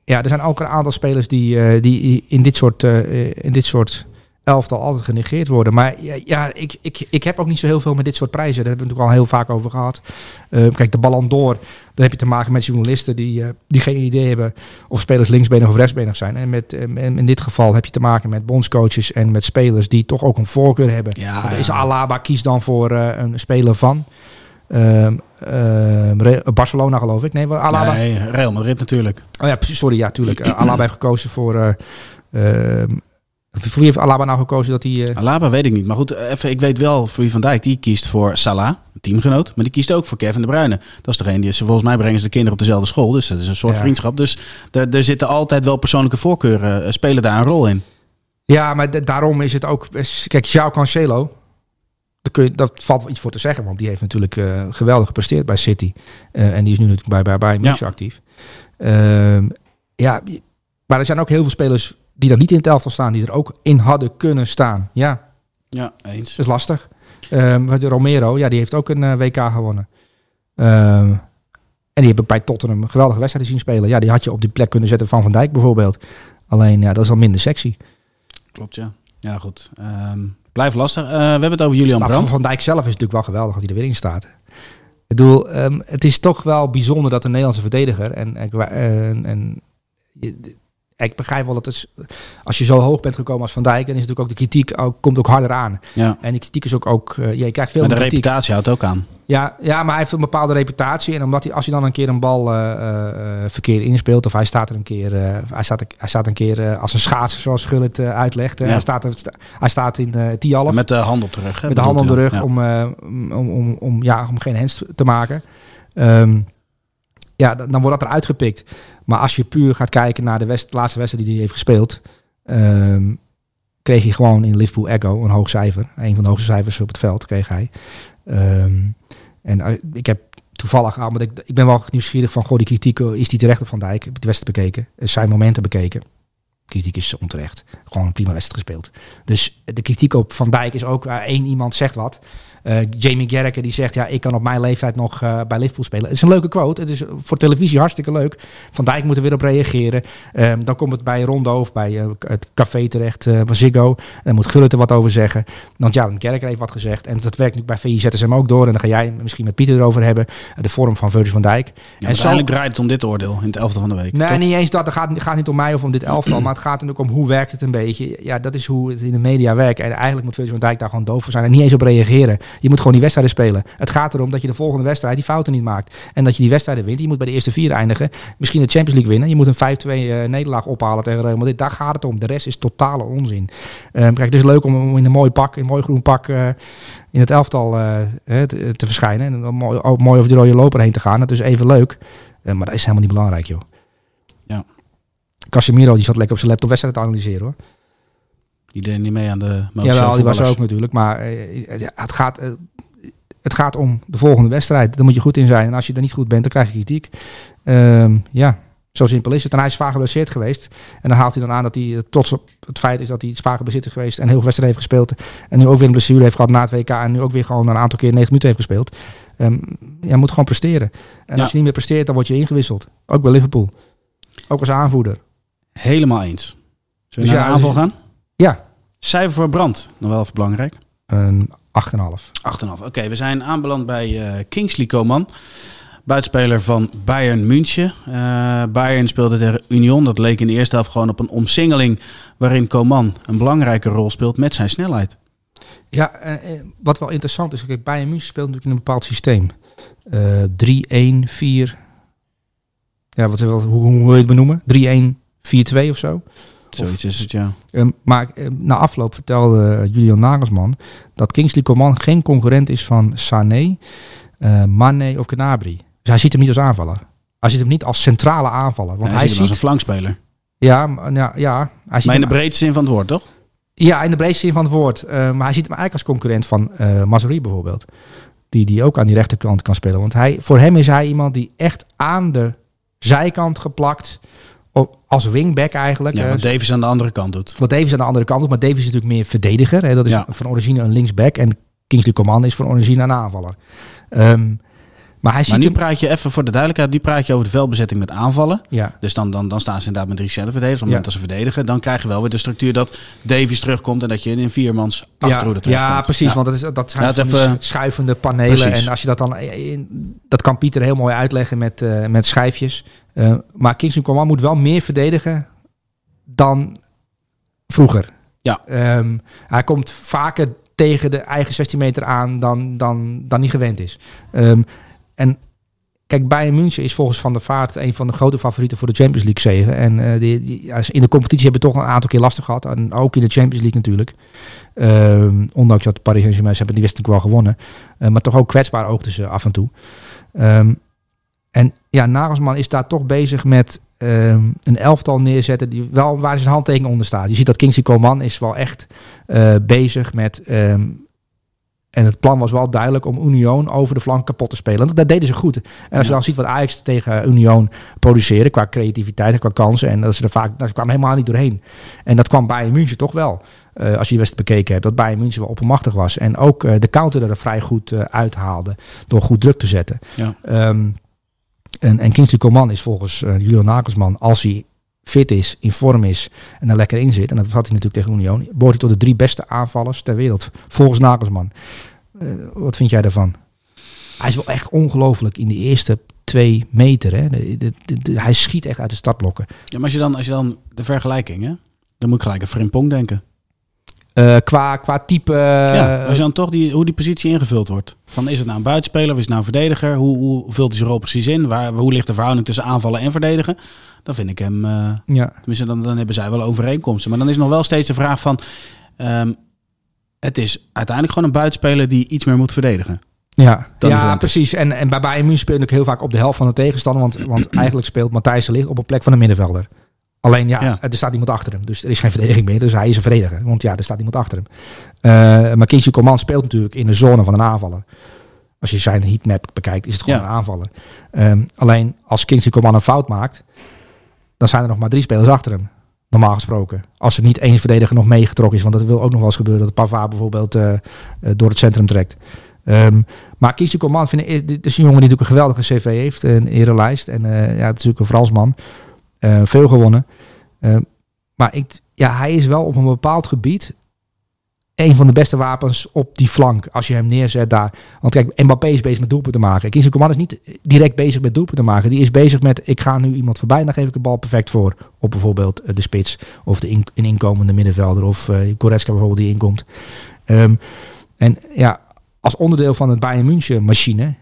ja, er zijn ook een aantal spelers die, eh, die in dit soort, eh, in dit soort elftal altijd genegeerd worden. Maar ja, ja ik, ik, ik heb ook niet zo heel veel met dit soort prijzen. Daar hebben we het natuurlijk al heel vaak over gehad. Eh, kijk, de Ballon d'Or, daar heb je te maken met journalisten die, eh, die geen idee hebben of spelers linksbenig of rechtsbenig zijn. En met, eh, en in dit geval heb je te maken met bondscoaches en met spelers die toch ook een voorkeur hebben. Ja, is. Alaba kies dan voor eh, een speler van ehm, ehm, Barcelona geloof ik. Nee, Alaba. Nee, Real Madrid natuurlijk. Oh ja, precies. Sorry, ja, tuurlijk. Eh, Alaba heeft gekozen voor. eh, ehm, voor wie heeft Alaba nou gekozen dat hij. eh, Alaba weet ik niet. Maar goed, even, ik weet wel voor wie van Dijk. Die kiest voor Salah, een teamgenoot. Maar die kiest ook voor Kevin de Bruyne. Dat is degene die ze volgens mij brengen ze de kinderen op dezelfde school. Dus dat is een soort Ja. vriendschap. Dus er, zitten altijd wel persoonlijke voorkeuren. spelen daar een rol in. Ja, maar daarom is het ook. Kijk, João Cancelo. Daar, kun je, dat valt wel iets voor te zeggen, want die heeft natuurlijk eh, geweldig gepresteerd bij City. Eh, en die is nu natuurlijk bij, bij, bij München actief. Ehm, ja, maar er zijn ook heel veel spelers die er niet in het elftal staan, die er ook in hadden kunnen staan. Ja, Ja, eens. dat is lastig. Ehm, de Romero, ja, die heeft ook een eh, WK gewonnen. Ehm, en die heb ik bij Tottenham een geweldige wedstrijd zien spelen. Ja, die had je op die plek kunnen zetten van Van Dijk bijvoorbeeld. Alleen, ja, dat is al minder sexy. Klopt, ja. Ja, goed. Ehm, blijft lastig. Eh, we hebben het over Julian Maar van Brandt. Van Dijk zelf is natuurlijk wel geweldig dat hij er weer in staat. Ik bedoel, ehm, het is toch wel bijzonder dat een Nederlandse verdediger... En, en, en, en je- ik begrijp wel dat het, als je zo hoog bent gekomen als Van Dijk... dan is natuurlijk ook de kritiek ook, komt ook harder aan. Ja. En die kritiek is ook... ook ja, je krijgt veel Maar de kritiek. reputatie houdt ook aan. Ja, ja, maar hij heeft een bepaalde reputatie. En omdat hij, als hij dan een keer een bal eh, eh, verkeerd inspeelt... of hij staat er een keer, hij staat, hij staat een keer als een schaatser, zoals Gul het eh, uitlegt. Ja. hij, staat, hij staat in eh Tialf. Met de hand op de rug. hè, Met de hand om de rug om, om, om, om, ja, om geen hands te maken. Ehm, ja, dan, wordt dat eruit gepikt. Maar als je puur gaat kijken naar de laatste wedstrijd die hij heeft gespeeld... ehm, kreeg hij gewoon in Liverpool Echo een hoog cijfer. Een van de hoogste cijfers op het veld kreeg hij. Ehm, en eh, ik heb toevallig aan, maar ik, ik ben wel nieuwsgierig van... Goh, die kritiek, eh, is die terecht op Van Dijk? Heb de wedstrijd bekeken. eh, Zijn momenten bekeken. Kritiek is onterecht. Gewoon een prima wedstrijd gespeeld. Dus de kritiek op Van Dijk is ook, eh, één iemand zegt wat. Eh, Jamie Gerricke die zegt, ja, ik kan op mijn leeftijd nog eh, bij Liverpool spelen. Het is een leuke quote. Het is voor televisie hartstikke leuk. Van Dijk moet er weer op reageren. Ehm, dan komt het bij Rondo of bij eh, het café terecht van Ziggo. Dan moet Gullit er wat over zeggen. Want ja, Gerricke heeft wat gezegd. En dat werkt nu bij VIZSM ook door. En dan ga jij misschien met Pieter erover hebben. De vorm van Virgil van Dijk. Ja, en uiteindelijk draait het om dit oordeel in het elfde van de week. Nee, toch? niet eens dat. Het gaat, gaat niet om mij of om dit elftal. maar het gaat natuurlijk om hoe werkt het een beetje. Ja, dat is hoe het in de media werkt. En eigenlijk moet Virgil van Dijk daar gewoon doof voor zijn. En niet eens op reageren. Je moet gewoon die wedstrijden spelen. Het gaat erom dat je de volgende wedstrijd die fouten niet maakt. En dat je die wedstrijden wint. Je moet bij de eerste vier eindigen. Misschien de Champions League winnen. Je moet een 5-2 eh, nederlaag ophalen tegen Real Madrid. Daar gaat het om. De rest is totale onzin. Ehm, kijk, het is leuk om, in een mooi pak, in een mooi groen pak... eh, in het elftal eh, te, te verschijnen. En dan mooi, ook mooi over de rode loper heen te gaan. Dat is even leuk. Eh, maar dat is helemaal niet belangrijk, joh. Ja. Casemiro die zat lekker op zijn laptop wedstrijd te analyseren hoor. Die deed niet mee aan de Ja, wel, die was er ook natuurlijk. Maar eh, ja, het, gaat, eh, het gaat om de volgende wedstrijd. Daar moet je goed in zijn. En als je er niet goed bent, dan krijg je kritiek. Ehm, ja, zo simpel is het. En hij is zwaar geblesseerd geweest. En dan haalt hij dan aan dat hij eh, trots op het feit is dat hij zwaar geblesseerd is geweest. En heel veel wedstrijden heeft gespeeld. En nu ook weer een blessure heeft gehad na het WK. En nu ook weer gewoon een aantal keer 90 minuten heeft gespeeld. Ehm ja, moet gewoon presteren. En Ja. als je niet meer presteert, dan word je ingewisseld. Ook bij Liverpool. Ook als aanvoerder. Helemaal eens. Zullen we Dus naar ja, de aanval dus- gaan? Ja. Cijfer voor brand. Nog wel even belangrijk. Een 8,5. 8,5. Oké, we zijn aanbeland bij eh, Kingsley Coman. buitenspeler van Bayern München. Uh, Bayern speelde tegen Union. Dat leek in de eerste helft gewoon op een omsingeling waarin Coman een belangrijke rol speelt met zijn snelheid. Ja, uh, wat wel interessant is, kijk, Bayern München speelt natuurlijk in een bepaald systeem. Uh, 3-1, 4. Ja, wat, hoe, hoe wil je het benoemen? 3-1, 4-2 of zo. Zoiets is het, ja. Um, maar uh, na afloop vertelde Julian Nagelsman dat Kingsley Coman geen concurrent is van Sané, uh, Mane of Gnabry. Dus hij ziet hem niet als aanvaller. Hij ziet hem niet als centrale aanvaller. Want hij, hij ziet hem als een flankspeler. Ja, ja, ja. Hij ziet maar in de breedste zin van het woord, toch? Ja, in de breedste zin van het woord. Uh, maar hij ziet hem eigenlijk als concurrent van uh, bijvoorbeeld. Die, die ook aan die rechterkant kan spelen. Want hij, voor hem is hij iemand die echt aan de zijkant geplakt... Als wingback eigenlijk. Ja, eh, wat Davis aan de andere kant doet. wat Davis aan de andere kant doet. Maar Davis is natuurlijk meer verdediger. Hè? Dat is Ja. van origine een linksback. En Kingsley Coman is van origine een aanvaller. Ehm, maar hij ziet Maar nu hem... praat je even voor de duidelijkheid, nu praat je over de veldbezetting met aanvallen. Ja, Dus dan, dan, dan staan ze inderdaad met drie centerverdedigers. Het Ja. moment dat ze verdedigen, dan krijg je wel weer de structuur dat Davies terugkomt en dat je in een viermans achterhoede ja, ja, precies. Want dat, is, dat zijn Ja, die even- schuivende panelen. Precies. En als je dat dan... in- dat kan Pieter heel mooi uitleggen met, eh, met schijfjes. Eh, maar Kingsley Coman moet wel meer verdedigen dan vroeger. Ja. Ehm, hij komt vaker tegen de eigen 16 meter aan dan, dan, dan hij gewend is. Ehm, en kijk, Bayern München is volgens Van der Vaart een van de grote favorieten voor de Champions League zegen. En eh, die, die, in de competitie hebben we toch een aantal keer lastig gehad. En ook in de Champions League natuurlijk. Ehm, ondanks dat Paris Saint-Germain hebben die wedstrijd wel gewonnen. Eh, maar toch ook kwetsbaar oogden ze af en toe. Ehm, en ja, Nagelsman is daar toch bezig met ehm, een elftal neerzetten die wel waar zijn handtekening onder staat. Je ziet dat Kingsley Coman is wel echt eh, bezig met. ehm, en het plan was wel duidelijk om Union over de flank kapot te spelen. Dat, dat deden ze goed. En als je Ja. dan ziet wat Ajax tegen Union produceren qua creativiteit en qua kansen. En dat ze er vaak, dat ze kwamen helemaal niet doorheen. En dat kwam Bayern München toch wel. eh, als je die wedstrijd bekeken hebt, dat Bayern München wel oppermachtig was. En ook eh, de counter er vrij goed eh, uithaalde door goed druk te zetten. Ja. Ehm, en, en Kingsley Coman is volgens eh Julian Nagelsman, als hij fit is, in vorm is en er lekker in zit, en dat had hij natuurlijk tegen Union, behoort hij tot de drie beste aanvallers ter wereld, volgens Nagelsman. Eh, wat vind jij daarvan? Hij is wel echt ongelooflijk in de eerste twee meter. Hè? Hij schiet echt uit de startblokken. Ja, maar als je dan, als je dan de vergelijking, hè, dan moet ik gelijk aan Frimpong denken. Eh, qua, qua type... ja, eh, als je dan toch die, hoe die positie ingevuld wordt. Van is het nou een buitenspeler of is het nou een verdediger? Hoe, hoe vult hij zijn rol precies in? Waar, hoe ligt de verhouding tussen aanvallen en verdedigen? Dan vind ik hem, eh, ja. tenminste dan, dan hebben zij wel overeenkomsten. Maar dan is nog wel steeds de vraag van, ehm, het is uiteindelijk gewoon een buitenspeler die iets meer moet verdedigen. Ja, ja precies. En, en bij Bayern München speelt ook heel vaak op de helft van de tegenstander. Want, want [clears throat] eigenlijk speelt Matthijs de Ligt op een plek van een middenvelder. Alleen ja, Ja. er staat iemand achter hem. Dus er is geen verdediging meer. Dus hij is een verdediger. Want ja, er staat iemand achter hem. Eh, maar Kingsley Coman speelt natuurlijk in de zone van een aanvaller. Als je zijn heatmap bekijkt, is het gewoon Ja. een aanvaller. Ehm, alleen als Kingsley Coman een fout maakt, dan zijn er nog maar drie spelers achter hem. Normaal gesproken. Als er niet één verdediger nog meegetrokken is. Want dat wil ook nog wel eens gebeuren. Dat Pavard bijvoorbeeld eh, eh, door het centrum trekt. Ehm, maar Kingsley Coman vind ik, is, een jongen die natuurlijk een geweldige cv heeft. Een erenlijst. En ja, het is natuurlijk een Fransman. Eh, veel gewonnen. Ehm, maar ik, ja, hij is wel op een bepaald gebied een van de beste wapens op die flank. Als je hem neerzet daar. Want kijk, Mbappé is bezig met doelpunten maken. Kingsley Coman is niet direct bezig met doelpunten maken. Die is bezig met, ik ga nu iemand voorbij dan geef ik de bal perfect voor. Op bijvoorbeeld eh, de spits of de inkomende middenvelder. Of eh Goretzka bijvoorbeeld die inkomt. Ehm, en ja, als onderdeel van het Bayern München machine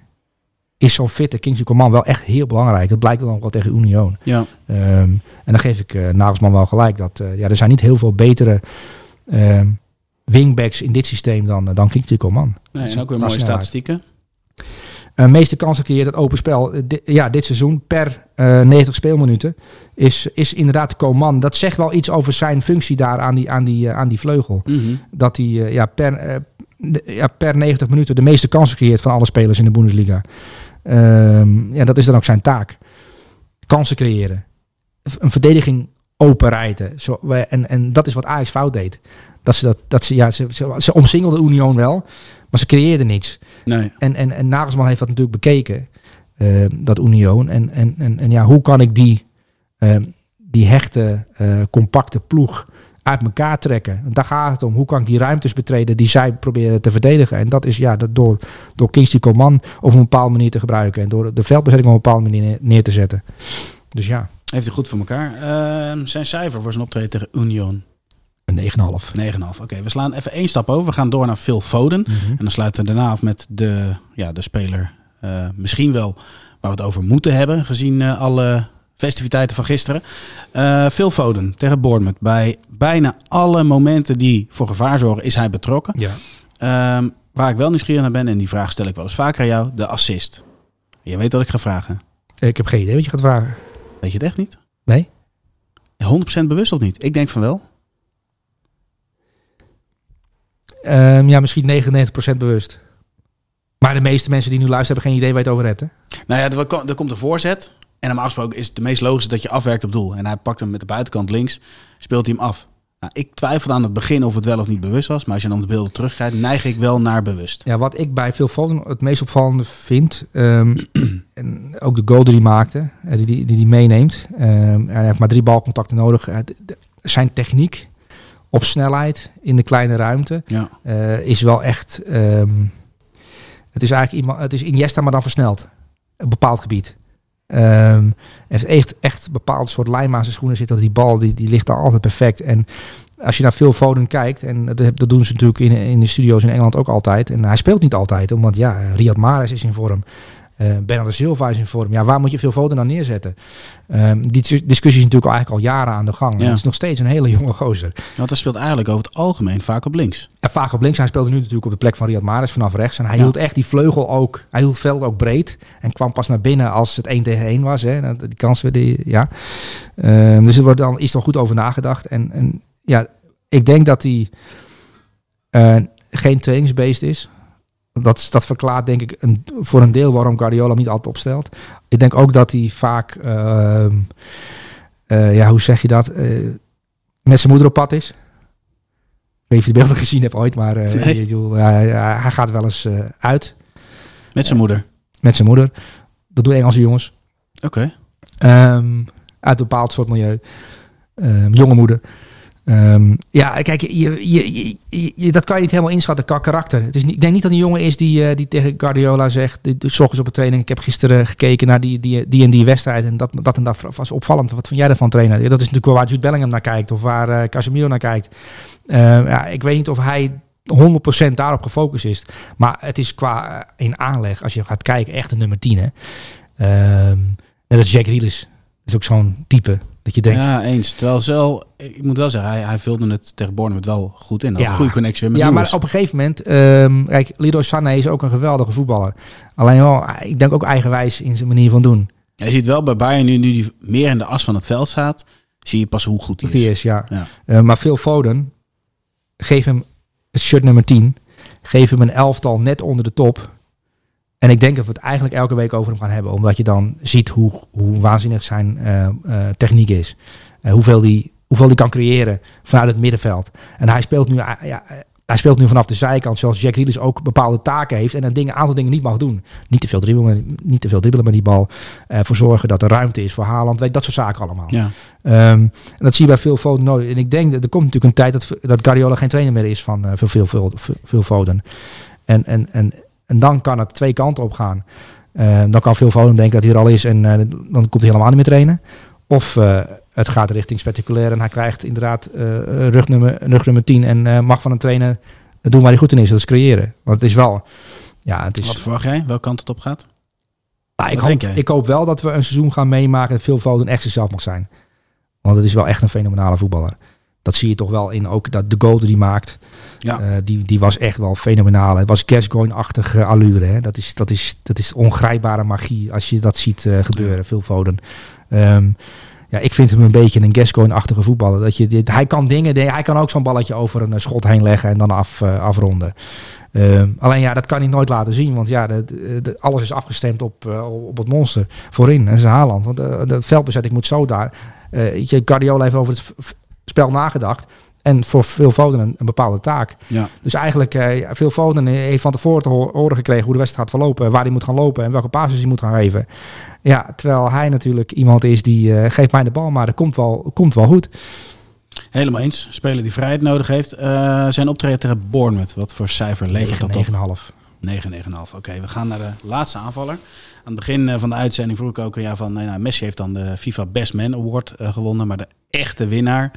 is zo'n fitte Kingsley Coman wel echt heel belangrijk. Dat blijkt dan ook wel tegen Union. Ja, Ehm, en dan geef ik eh Nagelsman wel gelijk. Dat, eh, ja, er zijn niet heel veel betere ehm, wingbacks in dit systeem dan, eh, dan Kingsley Coman. nee, en ook weer mooie statistieken. Uh, meeste kansen creëert het open spel. di- ja, dit seizoen per eh 90 speelminuten is, is inderdaad Coman. Dat zegt wel iets over zijn functie daar aan die, aan die, aan die vleugel. Mhm. Dat hij ja, per, de- ja, per 90 minuten de meeste kansen creëert van alle spelers in de Bundesliga. Ehm, ja, dat is dan ook zijn taak. Kansen creëren. Een verdediging openrijden. Zo, en, en dat is wat Ajax fout deed. Dat ze, dat, dat ze, ja, ze, ze, ze omsingelden Union wel, maar ze creëerden niets. Nee, En, en, en Nagelsman heeft dat natuurlijk bekeken, eh, dat Union. En, en, en, en ja, hoe kan ik die, eh, die hechte, eh, compacte ploeg uit elkaar trekken. Daar gaat het om. Hoe kan ik die ruimtes betreden die zij proberen te verdedigen? En dat is ja, dat door, door Kingsley Coman op een bepaalde manier te gebruiken. En door de veldbezetting op een bepaalde manier neer, neer te zetten. Dus ja, Heeft hij goed voor elkaar. Ehm, zijn cijfer voor zijn optreden tegen Union? een 9,5. 9,5. Oké, we slaan even één stap over. We gaan door naar Phil Foden. Mhm. En dan sluiten we daarna af met de, ja, de speler. eh, misschien wel waar we het over moeten hebben. Gezien eh, alle festiviteiten van gisteren. Eh Phil Foden tegen Bournemouth. Bij bijna alle momenten die voor gevaar zorgen is hij betrokken. Ja. Ehm, waar ik wel nieuwsgierig naar ben. En die vraag stel ik wel eens vaker aan jou. De assist. Je weet wat ik ga vragen. Ik heb geen idee wat je gaat vragen. Weet je het echt niet? Nee? 100% bewust of niet? Ik denk van wel. Ehm, ja, misschien 99% bewust. Maar de meeste mensen die nu luisteren hebben geen idee waar je het over hebt. Hè? Nou ja, er, er komt een voorzet. En normaal gesproken is het de meest logische dat je afwerkt op doel. En hij pakt hem met de buitenkant links, speelt hij hem af. Nou, ik twijfelde aan het begin of het wel of niet bewust was. Maar als je dan de beelden terugkijkt, neig ik wel naar bewust. Ja, wat ik bij Phil Foden het meest opvallende vind, ehm, [clears throat] en ook de goal die hij maakte, eh, die die, die, meeneemt. ehm, en hij heeft maar drie balcontacten nodig. Eh, zijn techniek op snelheid in de kleine ruimte Ja. eh, is wel echt. ehm, het is eigenlijk iemand, het is Iniesta, maar dan versneld. Een bepaald gebied. Hij heeft echt, echt bepaald soort lijm aan zijn schoenen zitten. Dat die bal die, die ligt daar altijd perfect. En als je naar Phil Foden kijkt, en dat, dat doen ze natuurlijk in, in de studio's in Engeland ook altijd. En hij speelt niet altijd, want ja, Riyad Mahrez is in vorm. Eh Bernardo Silva is in vorm. Ja, waar moet je Phil Foden dan neerzetten? Ehm, die dis- discussie is natuurlijk al eigenlijk al jaren aan de gang. Ja. Het is nog steeds een hele [laughs] jonge gozer. Want hij speelt eigenlijk over het algemeen vaak op links. En vaak op links. Hij speelde nu natuurlijk op de plek van Riyad Mahrez vanaf rechts. En hij Ja. hield echt die vleugel ook. Hij hield het veld ook breed. En kwam pas naar binnen als het 1 tegen 1 was. Hè. Die kansen, die, ja. Ehm, dus er wordt dan is er goed over nagedacht. En, en ja, ik denk dat hij eh, geen trainingsbeest is. Dat, dat verklaart denk ik een, voor een deel waarom Guardiola hem niet altijd opstelt. Ik denk ook dat hij vaak, ehm, eh, ja, hoe zeg je dat, Eh, met zijn moeder op pad is. Ik weet niet of je de beelden [laughs] gezien hebt ooit, maar eh, Nee. bedoel, hij, gaat wel eens uit Met zijn moeder. met zijn moeder. Dat doen Engelse jongens. Oké. Ehm, uit een bepaald soort milieu. Ehm, jonge moeder. Ehm, ja, kijk, je, je, je, dat kan je niet helemaal inschatten qua karakter. Het is ik denk niet dat een jongen is die, eh, die tegen Guardiola zegt, die, ochtends op een training, ik heb gisteren gekeken naar die, die, die en die wedstrijd en dat, dat en dat was opvallend. Wat vind jij ervan trainen? Ja, dat is natuurlijk wel waar Jude Bellingham naar kijkt of waar eh, Casemiro naar kijkt. Ehm, ja, ik weet niet of hij 100% daarop gefocust is. Maar het is qua eh, in aanleg, als je gaat kijken, echt een nummer 10. Hè? Ehm, net als Jack Grealish. Dat is ook zo'n type dat je denkt... Ja, eens. Terwijl zelf, ik moet wel zeggen, hij, hij vulde het tegen Bournemouth wel goed in. Had Ja. een goede connectie met Ja, Lewis. maar op een gegeven moment... ehm kijk, Leroy Sané is ook een geweldige voetballer. Alleen wel, ik denk ook eigenwijs in zijn manier van doen. Ja, Je ziet wel bij Bayern nu, nu die meer in de as van het veld staat, zie je pas hoe goed hij is. hij is, ja. Ja. Eh, maar Phil Foden, geef hem het shirt nummer 10. Geef hem een elftal net onder de top. En ik denk dat we het eigenlijk elke week over hem gaan hebben. Omdat je dan ziet hoe, hoe waanzinnig zijn eh, eh, techniek is. Eh, hoeveel die hoeveel die kan creëren vanuit het middenveld. En hij speelt nu, ja, hij speelt nu vanaf de zijkant, zoals Jack Grealish ook bepaalde taken heeft en een aantal dingen niet mag doen. Niet te veel dribbelen, niet te veel dribbelen met die bal. Voor zorgen dat er ruimte is voor Haaland. Weet dat soort zaken allemaal. Ja. Ehm, en dat zie je bij veel Foden nooit. En ik denk dat er komt natuurlijk een tijd dat, dat Guardiola geen trainer meer is van veel, veel, veel, veel Foden. En, en, en, en dan kan het twee kanten op gaan. Eh, dan kan veel Foden denken dat hij er al is en eh, dan komt hij helemaal niet meer trainen. Of eh, het gaat richting spectaculair en hij krijgt inderdaad rugnummer, rugnummer 10 en mag van een trainer doen waar hij goed in is. Dat is creëren. Want het is wel... Ja, het is, Wat verwacht jij? Welke kant het op gaat? nou, ik, hoop, ik hoop wel dat we een seizoen gaan meemaken dat veel Foden echt zichzelf mag zijn. Want het is wel echt een fenomenale voetballer. Dat zie je toch wel in ook dat de goal die maakt. Ja. eh, die, die was echt wel fenomenaal. Het was Gascoigne-achtige allure. Hè? Dat, is, dat, is, dat is ongrijpbare magie als je dat ziet eh, gebeuren. Veel Foden. Ehm, ja, ik vind hem een beetje een Gascoigne-achtige voetballer. Dat je, dit- hij kan dingen, hij kan ook zo'n balletje over een eh, schot heen leggen en dan af, afronden. Ehm, alleen ja, dat kan hij nooit laten zien. Want ja, de, de- de- alles is afgestemd op, op het monster voorin. En dat is Haaland. Want de, de veldbezetting moet zo daar. Weet je, Guardiola heeft over het spel nagedacht. En voor Phil Foden een, een bepaalde taak. Ja. Dus eigenlijk, eh Phil Foden heeft van tevoren te ho- horen gekregen hoe de wedstrijd gaat verlopen. Waar hij moet gaan lopen en welke passes hij moet gaan geven. Ja, terwijl hij natuurlijk iemand is die, eh geeft mij de bal, maar dat komt wel, komt wel goed. Helemaal eens. Speler die vrijheid nodig heeft. Eh, zijn optreden tegen Bournemouth. Wat voor cijfer levert dat op? 9,5. 9, 9,5. Oké, we gaan naar de laatste aanvaller. Aan het begin eh, van de uitzending vroeg ik ook jou van... Nou, Messi heeft dan de FIFA Best Man Award eh, gewonnen. Maar de echte winnaar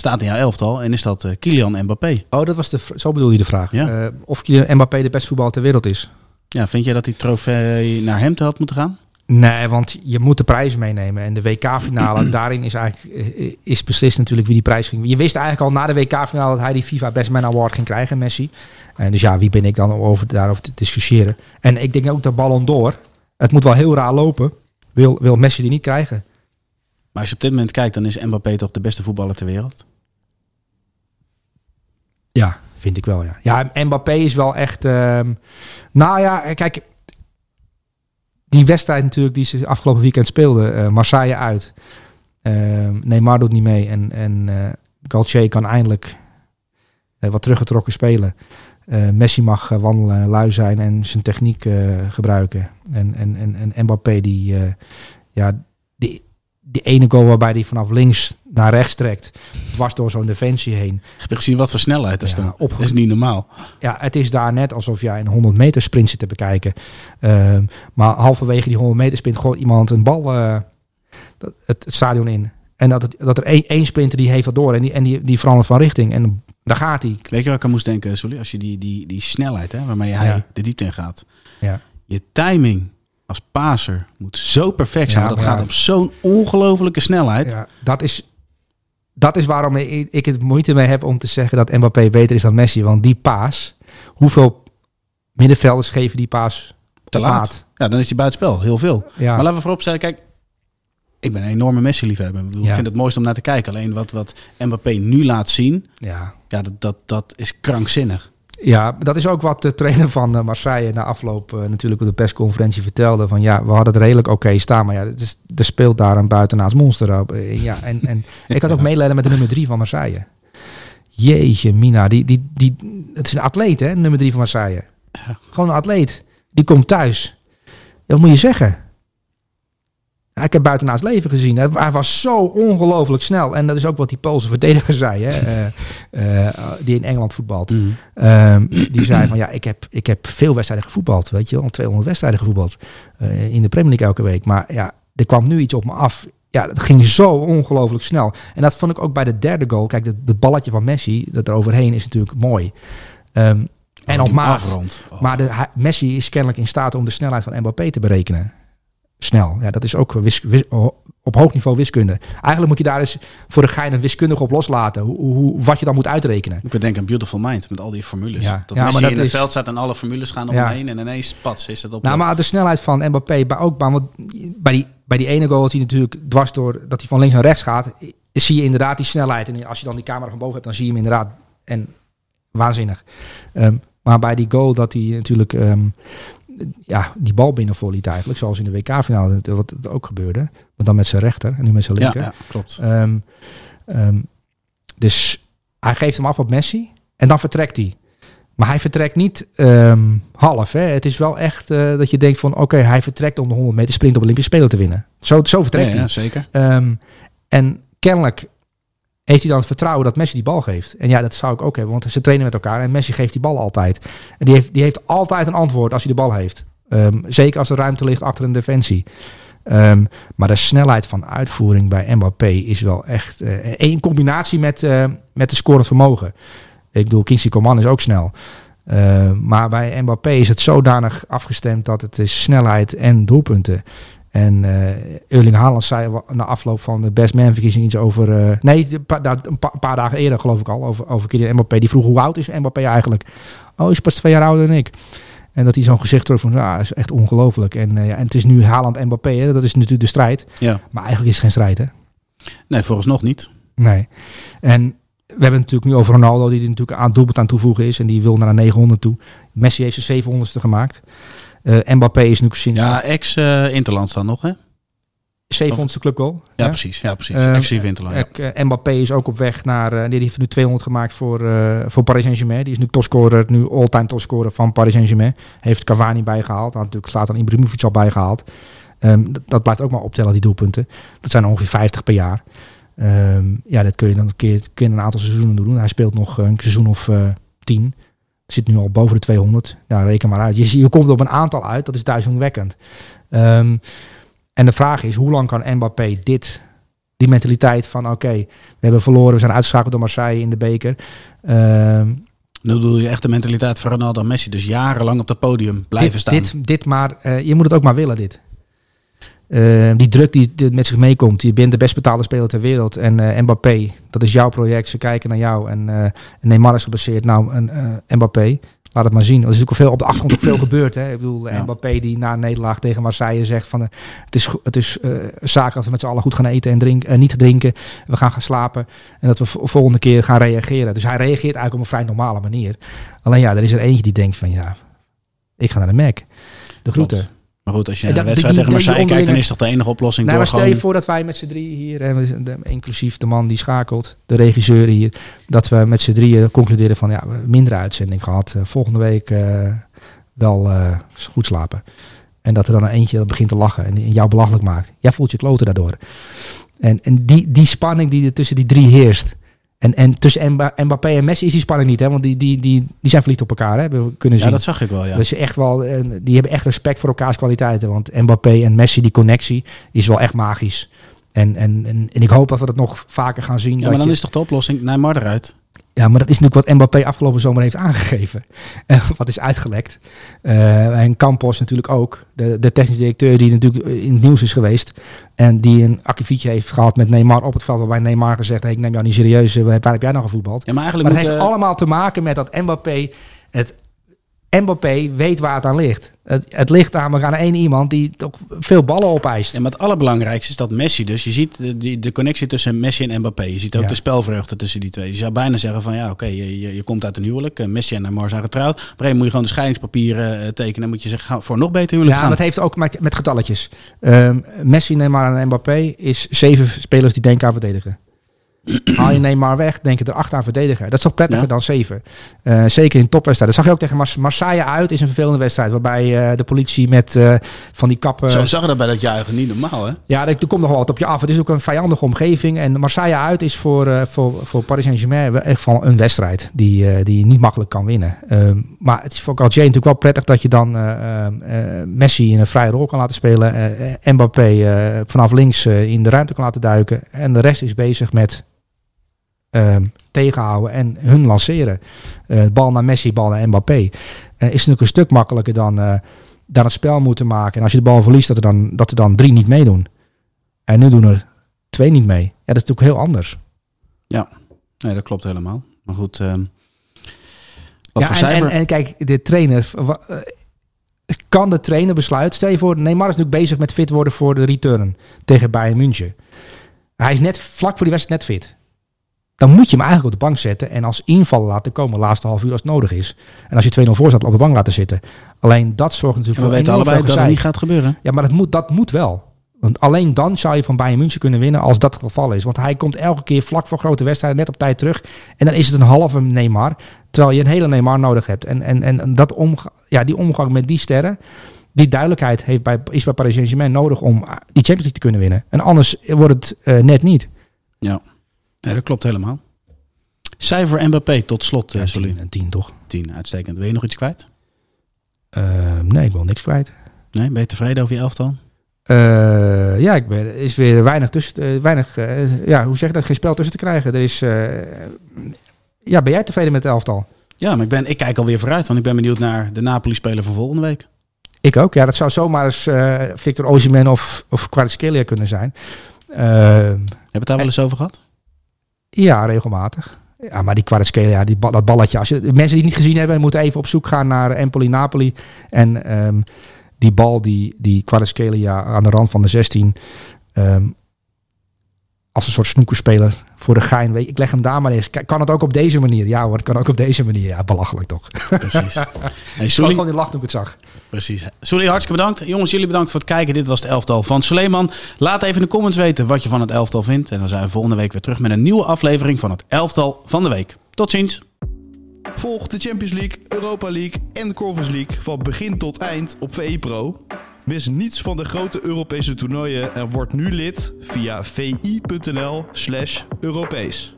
staat in jouw elftal. En is dat eh, Kylian Mbappé. Oh, dat was de, zo bedoel je de vraag. Ja. Eh, of Kylian Mbappé de beste voetballer ter wereld is. Ja, vind jij dat die trofee naar hem te had moeten gaan? Nee, want je moet de prijs meenemen. En de WK-finale, [clears throat] daarin is eigenlijk eh, is beslist natuurlijk wie die prijs ging. Je wist eigenlijk al na de WK-finale dat hij die FIFA Best Man Award ging krijgen, Messi. En dus ja, wie ben ik dan om over, daarover te discussiëren? En ik denk ook dat Ballon d'Or, het moet wel heel raar lopen, wil, wil Messi die niet krijgen. Maar als je op dit moment kijkt, dan is Mbappé toch de beste voetballer ter wereld? Ja, vind ik wel, ja. Ja, Mbappé is wel echt... ehm, nou ja, kijk... Die wedstrijd natuurlijk die ze afgelopen weekend speelden. eh, Marseille uit. Ehm, Neymar doet niet mee. En, en eh Galtier kan eindelijk eh, wat teruggetrokken spelen. Messi mag wandelen, lui zijn en zijn techniek gebruiken. En, en, en, en Mbappé die... ja, die, die ene goal waarbij hij vanaf links naar rechts trekt. Dwars door zo'n defensie heen. Heb je gezien wat voor snelheid er Ja, staat? opge- Dat is niet normaal. Ja, het is daar net alsof jij een 100 meter sprint zit te bekijken. Ehm, maar halverwege die 100 meter sprint gooit iemand een bal eh, dat- het, het stadion in. En dat, het, dat er één, één sprinter die heeft wat door en die, en die, die verandert van richting. En daar gaat hij. Weet je waar ik aan moest denken, Solly? Als je die, die, die snelheid hè, waarmee hij Ja. de diepte in gaat. Ja. Je timing als paser moet zo perfect zijn. Ja, dat gaat ja. op zo'n ongelofelijke snelheid. Ja, dat, is, dat is waarom ik, het moeite mee heb om te zeggen dat Mbappé beter is dan Messi. Want die paas, hoeveel middenvelders geven die paas Te laat. Ja, dan is hij buitenspel. Heel veel. Ja. Maar laten we vooropstellen, kijk, ik ben een enorme Messi-liefhebber. Ik bedoel, Ja. Ik vind het mooiste om naar te kijken. Alleen wat, wat Mbappé nu laat zien, ja. ja, dat, dat, dat is krankzinnig. Ja, dat is ook wat de trainer van eh, Marseille na afloop eh, natuurlijk op de persconferentie vertelde. Van ja, we hadden het redelijk oké staan, maar ja, het is, er speelt daar een buitenaars monster op. Eh, ja, en, en [laughs] ik had ook medelijden met de nummer drie van Marseille. Jeetje, Mina, die, die, die, het is een atleet hè, nummer drie van Marseille. Gewoon een atleet. Die komt thuis. Wat moet je zeggen? Ik heb buitenaars leven gezien. Hij was zo ongelooflijk snel. En dat is ook wat die Poolse verdediger zei, hè, [laughs] eh, eh, die in Engeland voetbalt. Ehm, die zei van ja, ik heb, ik heb veel wedstrijden gevoetbald, weet je wel, 200 wedstrijden gevoetbald eh, in de Premier League elke week. Maar ja, er kwam nu iets op me af. Ja, dat ging zo ongelooflijk snel. En dat vond ik ook bij de derde goal. Kijk, het, balletje van Messi, dat er overheen is natuurlijk mooi. Ehm, en Oh, op maat. Oh. Maar de, Messi is kennelijk in staat om de snelheid van Mbappé te berekenen. Snel. Ja, dat is ook wis- wis- op hoog niveau wiskunde. Eigenlijk moet je daar eens voor de gein een wiskundige op loslaten. Hoe, hoe, wat je dan moet uitrekenen. Ik bedenk een Beautiful Mind met al die formules. Ja. Dat Ja, Messi maar in dat het veld staat en alle formules gaan om Ja. heen. En ineens, pats, is het op. Nou, maar de snelheid van Mbappé bij, ook bij, want bij, die, bij die ene goal, dat hij natuurlijk dwars door, dat hij van links naar rechts gaat, zie je inderdaad die snelheid. En als je dan die camera van boven hebt, dan zie je hem inderdaad. En waanzinnig. Ehm, maar bij die goal dat hij natuurlijk ehm, ja, die bal binnenvoorliet eigenlijk, zoals in de WK-finale, wat ook gebeurde. Maar dan met zijn rechter en nu met zijn ja, linker. ja, klopt. Ehm, ehm, dus hij geeft hem af op Messi en dan vertrekt hij. Maar hij vertrekt niet ehm, half. Hè. Het is wel echt eh, dat je denkt van oké, hij vertrekt om de 100 meter sprint op Olympische Spelen te winnen. Zo, zo vertrekt Ja, hij. ja, zeker. En kennelijk heeft hij dan het vertrouwen dat Messi die bal geeft. En ja, dat zou ik ook hebben, want ze trainen met elkaar en Messi geeft die bal altijd. En die heeft, die heeft altijd een antwoord als hij de bal heeft. Ehm, zeker als er ruimte ligt achter een defensie. Ehm, maar de snelheid van uitvoering bij Mbappé is wel echt eh, in combinatie met, eh, met de scorend vermogen. Ik bedoel, Kingsley Coman is ook snel. Eh, maar bij Mbappé is het zodanig afgestemd dat het is snelheid en doelpunten. En eh Erling Haaland zei na afloop van de Best Man verkiezing iets over... eh, nee, een paar, een pa- een paar dagen eerder geloof ik al, over, over Kylian Mbappé. Die vroeg hoe oud is Mbappé eigenlijk? Oh, hij is pas twee jaar ouder dan ik. En dat hij zo'n gezicht terug van, ja, dat is echt ongelooflijk. En, eh, ja, en het is nu Haaland Mbappé, hè, dat is natuurlijk de strijd. Ja. Maar eigenlijk is het geen strijd, hè? Nee, volgens nog niet. Nee. En we hebben het natuurlijk nu over Ronaldo, die er natuurlijk aan doelpunt aan toevoegen is. En die wil naar de 900 toe. Messi heeft zijn 700ste gemaakt. Eh Mbappé is nu sinds Ja, ex-Interlands dan nog, hè? 700ste clubgoal. Ja, precies. Ja, precies. Eh, Ex-Interland. Ja. Kijk, eh, Mbappé is ook op weg naar... eh, die heeft nu 200 gemaakt voor, eh, voor Paris Saint-Germain. Die is nu topscorer, nu all-time topscorer van Paris Saint-Germain. Heeft Cavani bijgehaald. Had natuurlijk Zlatan Ibrahimovic al bijgehaald. Ehm, dat, dat blijft ook maar optellen, die doelpunten. Dat zijn ongeveer 50 per jaar. Ehm, ja, dat kun je dan een keer kun je een aantal seizoenen doen. Hij speelt nog een seizoen of eh, tien. Zit nu al boven de 200. Ja, reken maar uit. Je, je komt op een aantal uit. Dat is duizendwekkend. Ehm en de vraag is, hoe lang kan Mbappé dit, die mentaliteit van oké, we hebben verloren, we zijn uitgeschakeld door Marseille in de beker. Ehm, Nu bedoel je echt de mentaliteit van Ronaldo en Messi. Dus jarenlang op het podium blijven dit, staan. Dit, dit maar, eh, je moet het ook maar willen, dit. Eh, die druk die, die met zich meekomt. Je bent de best betaalde speler ter wereld. En eh, Mbappé, dat is jouw project. Ze kijken naar jou. En, en Neymar is gebaseerd. Nou, en, Mbappé, laat het maar zien. Er is natuurlijk veel, op de achtergrond ook veel [clears throat] gebeurd. Hè? Ik bedoel, Ja. Mbappé die na een nederlaag tegen Marseille zegt van... het is, het is zaak dat we met z'n allen goed gaan eten en drinken, niet drinken. We gaan gaan slapen. En dat we volgende keer gaan reageren. Dus hij reageert eigenlijk op een vrij normale manier. Alleen ja, er is er eentje die denkt van ja, ik ga naar de Mac. De groeten. Klopt. Maar goed, als je naar de wedstrijd tegen die- Marseille kijkt, dan is toch de enige oplossing Nou, door maar stel je voor dat wij met z'n drieën hier, en de- inclusief de man die schakelt, de regisseur hier, dat we met z'n drieën concluderen van ja, minder uitzending gehad. Eh, volgende week eh, wel eh, goed slapen. En dat er dan een eentje begint te lachen en jou belachelijk maakt. Jij voelt je kloten daardoor. En, en die, die spanning die er tussen die drie heerst. En, en tussen Mba- Mbappé en Messi is die spanning niet, hè? want die, die, die, die zijn verliefd op elkaar, hè? we kunnen zien. Ja, dat zag ik wel, ja. Dus echt wel, eh, die hebben echt respect voor elkaars kwaliteiten. Want Mbappé en Messi, die connectie, is wel echt magisch. En, en, en, en ik hoop dat we dat nog vaker gaan zien. Ja, maar dan je- is toch de oplossing Neymar eruit? Ja, maar dat is natuurlijk wat Mbappé afgelopen zomer heeft aangegeven. [laughs] Eh, wat is uitgelekt. Eh, en Campos natuurlijk ook. De, de technisch directeur die natuurlijk in het nieuws is geweest. En die een akkefietje heeft gehad met Neymar op het veld. Waarbij Neymar gezegd heeft, ik neem jou niet serieus. eh, Waar heb jij nou gevoetbald? Ja, maar eigenlijk Maar het heeft allemaal te maken met dat Mbappé het Mbappé weet waar het aan ligt. Het, het ligt namelijk aan één iemand die toch veel ballen opeist. Ja, maar het allerbelangrijkste is dat Messi dus. Je ziet de, die, de connectie tussen Messi en Mbappé. Je ziet ook Ja. de spelvreugde tussen die twee. Je zou bijna zeggen van ja, oké, je, je, je komt uit een huwelijk. Eh, Messi en Neymar zijn getrouwd. Op een gegeven moet je gewoon de scheidingspapieren eh, tekenen. Dan moet je zeggen, voor nog beter huwelijk Ja, gaan. dat heeft ook met, met getalletjes. Ehm, Messi, Neymar en Mbappé is zeven spelers die denken aan verdedigen. [clears throat] Haal je Neymar weg, denken er acht aan verdedigen. Dat is toch prettiger Ja. dan zeven. Eh, zeker in topwedstrijden. Dat zag je ook tegen Mars Marseille uit. Is een vervelende wedstrijd. Waarbij eh, de politie met eh, van die kappen... Zo zag je dat bij dat juichen niet normaal, hè? Ja, er, er komt nog wel wat op je af. Het is ook een vijandige omgeving. En Marseille uit is voor, voor, voor Paris Saint-Germain echt van een wedstrijd die, die je niet makkelijk kan winnen. Ehm, maar het is voor Galtier natuurlijk wel prettig dat je dan Messi in een vrije rol kan laten spelen. Mbappé vanaf links in de ruimte kan laten duiken. En de rest is bezig met ehm, tegenhouden en hun lanceren. Eh, bal naar Messi, bal naar Mbappé. Eh, is natuurlijk een stuk makkelijker dan, eh, dan het spel moeten maken. En als je de bal verliest, dat er dan, dat er dan drie niet meedoen. En nu doen er twee niet mee. Ja, dat is natuurlijk heel anders. Nee, dat klopt helemaal. Maar goed, ehm ja, en, cijfer? en, en kijk, de trainer. Kan de trainer besluiten? Stel je voor, Neymar is natuurlijk bezig met fit worden voor de return tegen Bayern München. Hij is net vlak voor die wedstrijd net fit. Dan moet je hem eigenlijk op de bank zetten en als invallen laten komen, laatste half uur als het nodig is. En als je 2-0 voor staat, op de bank laten zitten. Alleen dat zorgt natuurlijk we weten allebei dat het niet gaat gebeuren. Ja, maar dat moet, dat moet wel. Want alleen dan zou je van Bayern München kunnen winnen als dat het geval is. Want hij komt elke keer vlak voor grote wedstrijden net op tijd terug. En dan is het een halve Neymar. Terwijl je een hele Neymar nodig hebt. En, en, en dat omga ja, die omgang met die sterren, die duidelijkheid heeft bij, is bij Paris Saint-Germain nodig om die Champions League te kunnen winnen. En anders wordt het eh, net niet. Ja, nee, dat klopt helemaal. Cijfer Mbappé tot slot, eh Ja, tien, een tien toch? 10, uitstekend. Wil je nog iets kwijt? Eh, nee, ik wil niks kwijt. Nee, ben je tevreden over je elftal? Eh, ja, ik ben, er is weer weinig tussen. eh, weinig, ja, hoe zeg je dat? Geen spel tussen te krijgen. Er is. ja, ben jij tevreden met het elftal? Ja, maar ik, ben, ik kijk alweer vooruit, want ik ben benieuwd naar de Napoli-speler van volgende week. Ik ook. Ja, dat zou zomaar eens Victor Osimhen of, of Kvaratskhelia kunnen zijn. Eh, Heb je het daar wel eens over gehad? Ja, regelmatig. Ja, maar die Kvaratskhelia, die, dat balletje. Als je, mensen die niet gezien hebben, moeten even op zoek gaan naar Empoli-Napoli. En ehm, die bal die, die aan de rand van de 16... ehm, als een soort snoekerspeler voor de gein. Weet ik leg hem daar maar eens. Kijk, Kan het ook op deze manier? Ja hoor, het kan ook op deze manier. Ja, belachelijk toch? Precies. [laughs] Hey, Ik gewoon die lach toen ik het zag. precies. Soelie, hartstikke bedankt. Jongens, jullie bedankt voor het kijken. Dit was het elftal van Suleiman. Laat even in de comments weten wat je van het elftal vindt. En dan zijn we volgende week weer terug met een nieuwe aflevering van het elftal van de week. Tot ziens. Volg de Champions League, Europa League en de Conference League van begin tot eind op VE Pro. Mis niets van de grote Europese toernooien en word nu lid via vi.nl slash Europees.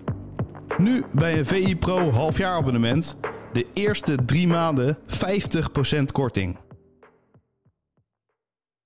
Nu bij een VI Pro halfjaarabonnement de eerste drie maanden 50% korting.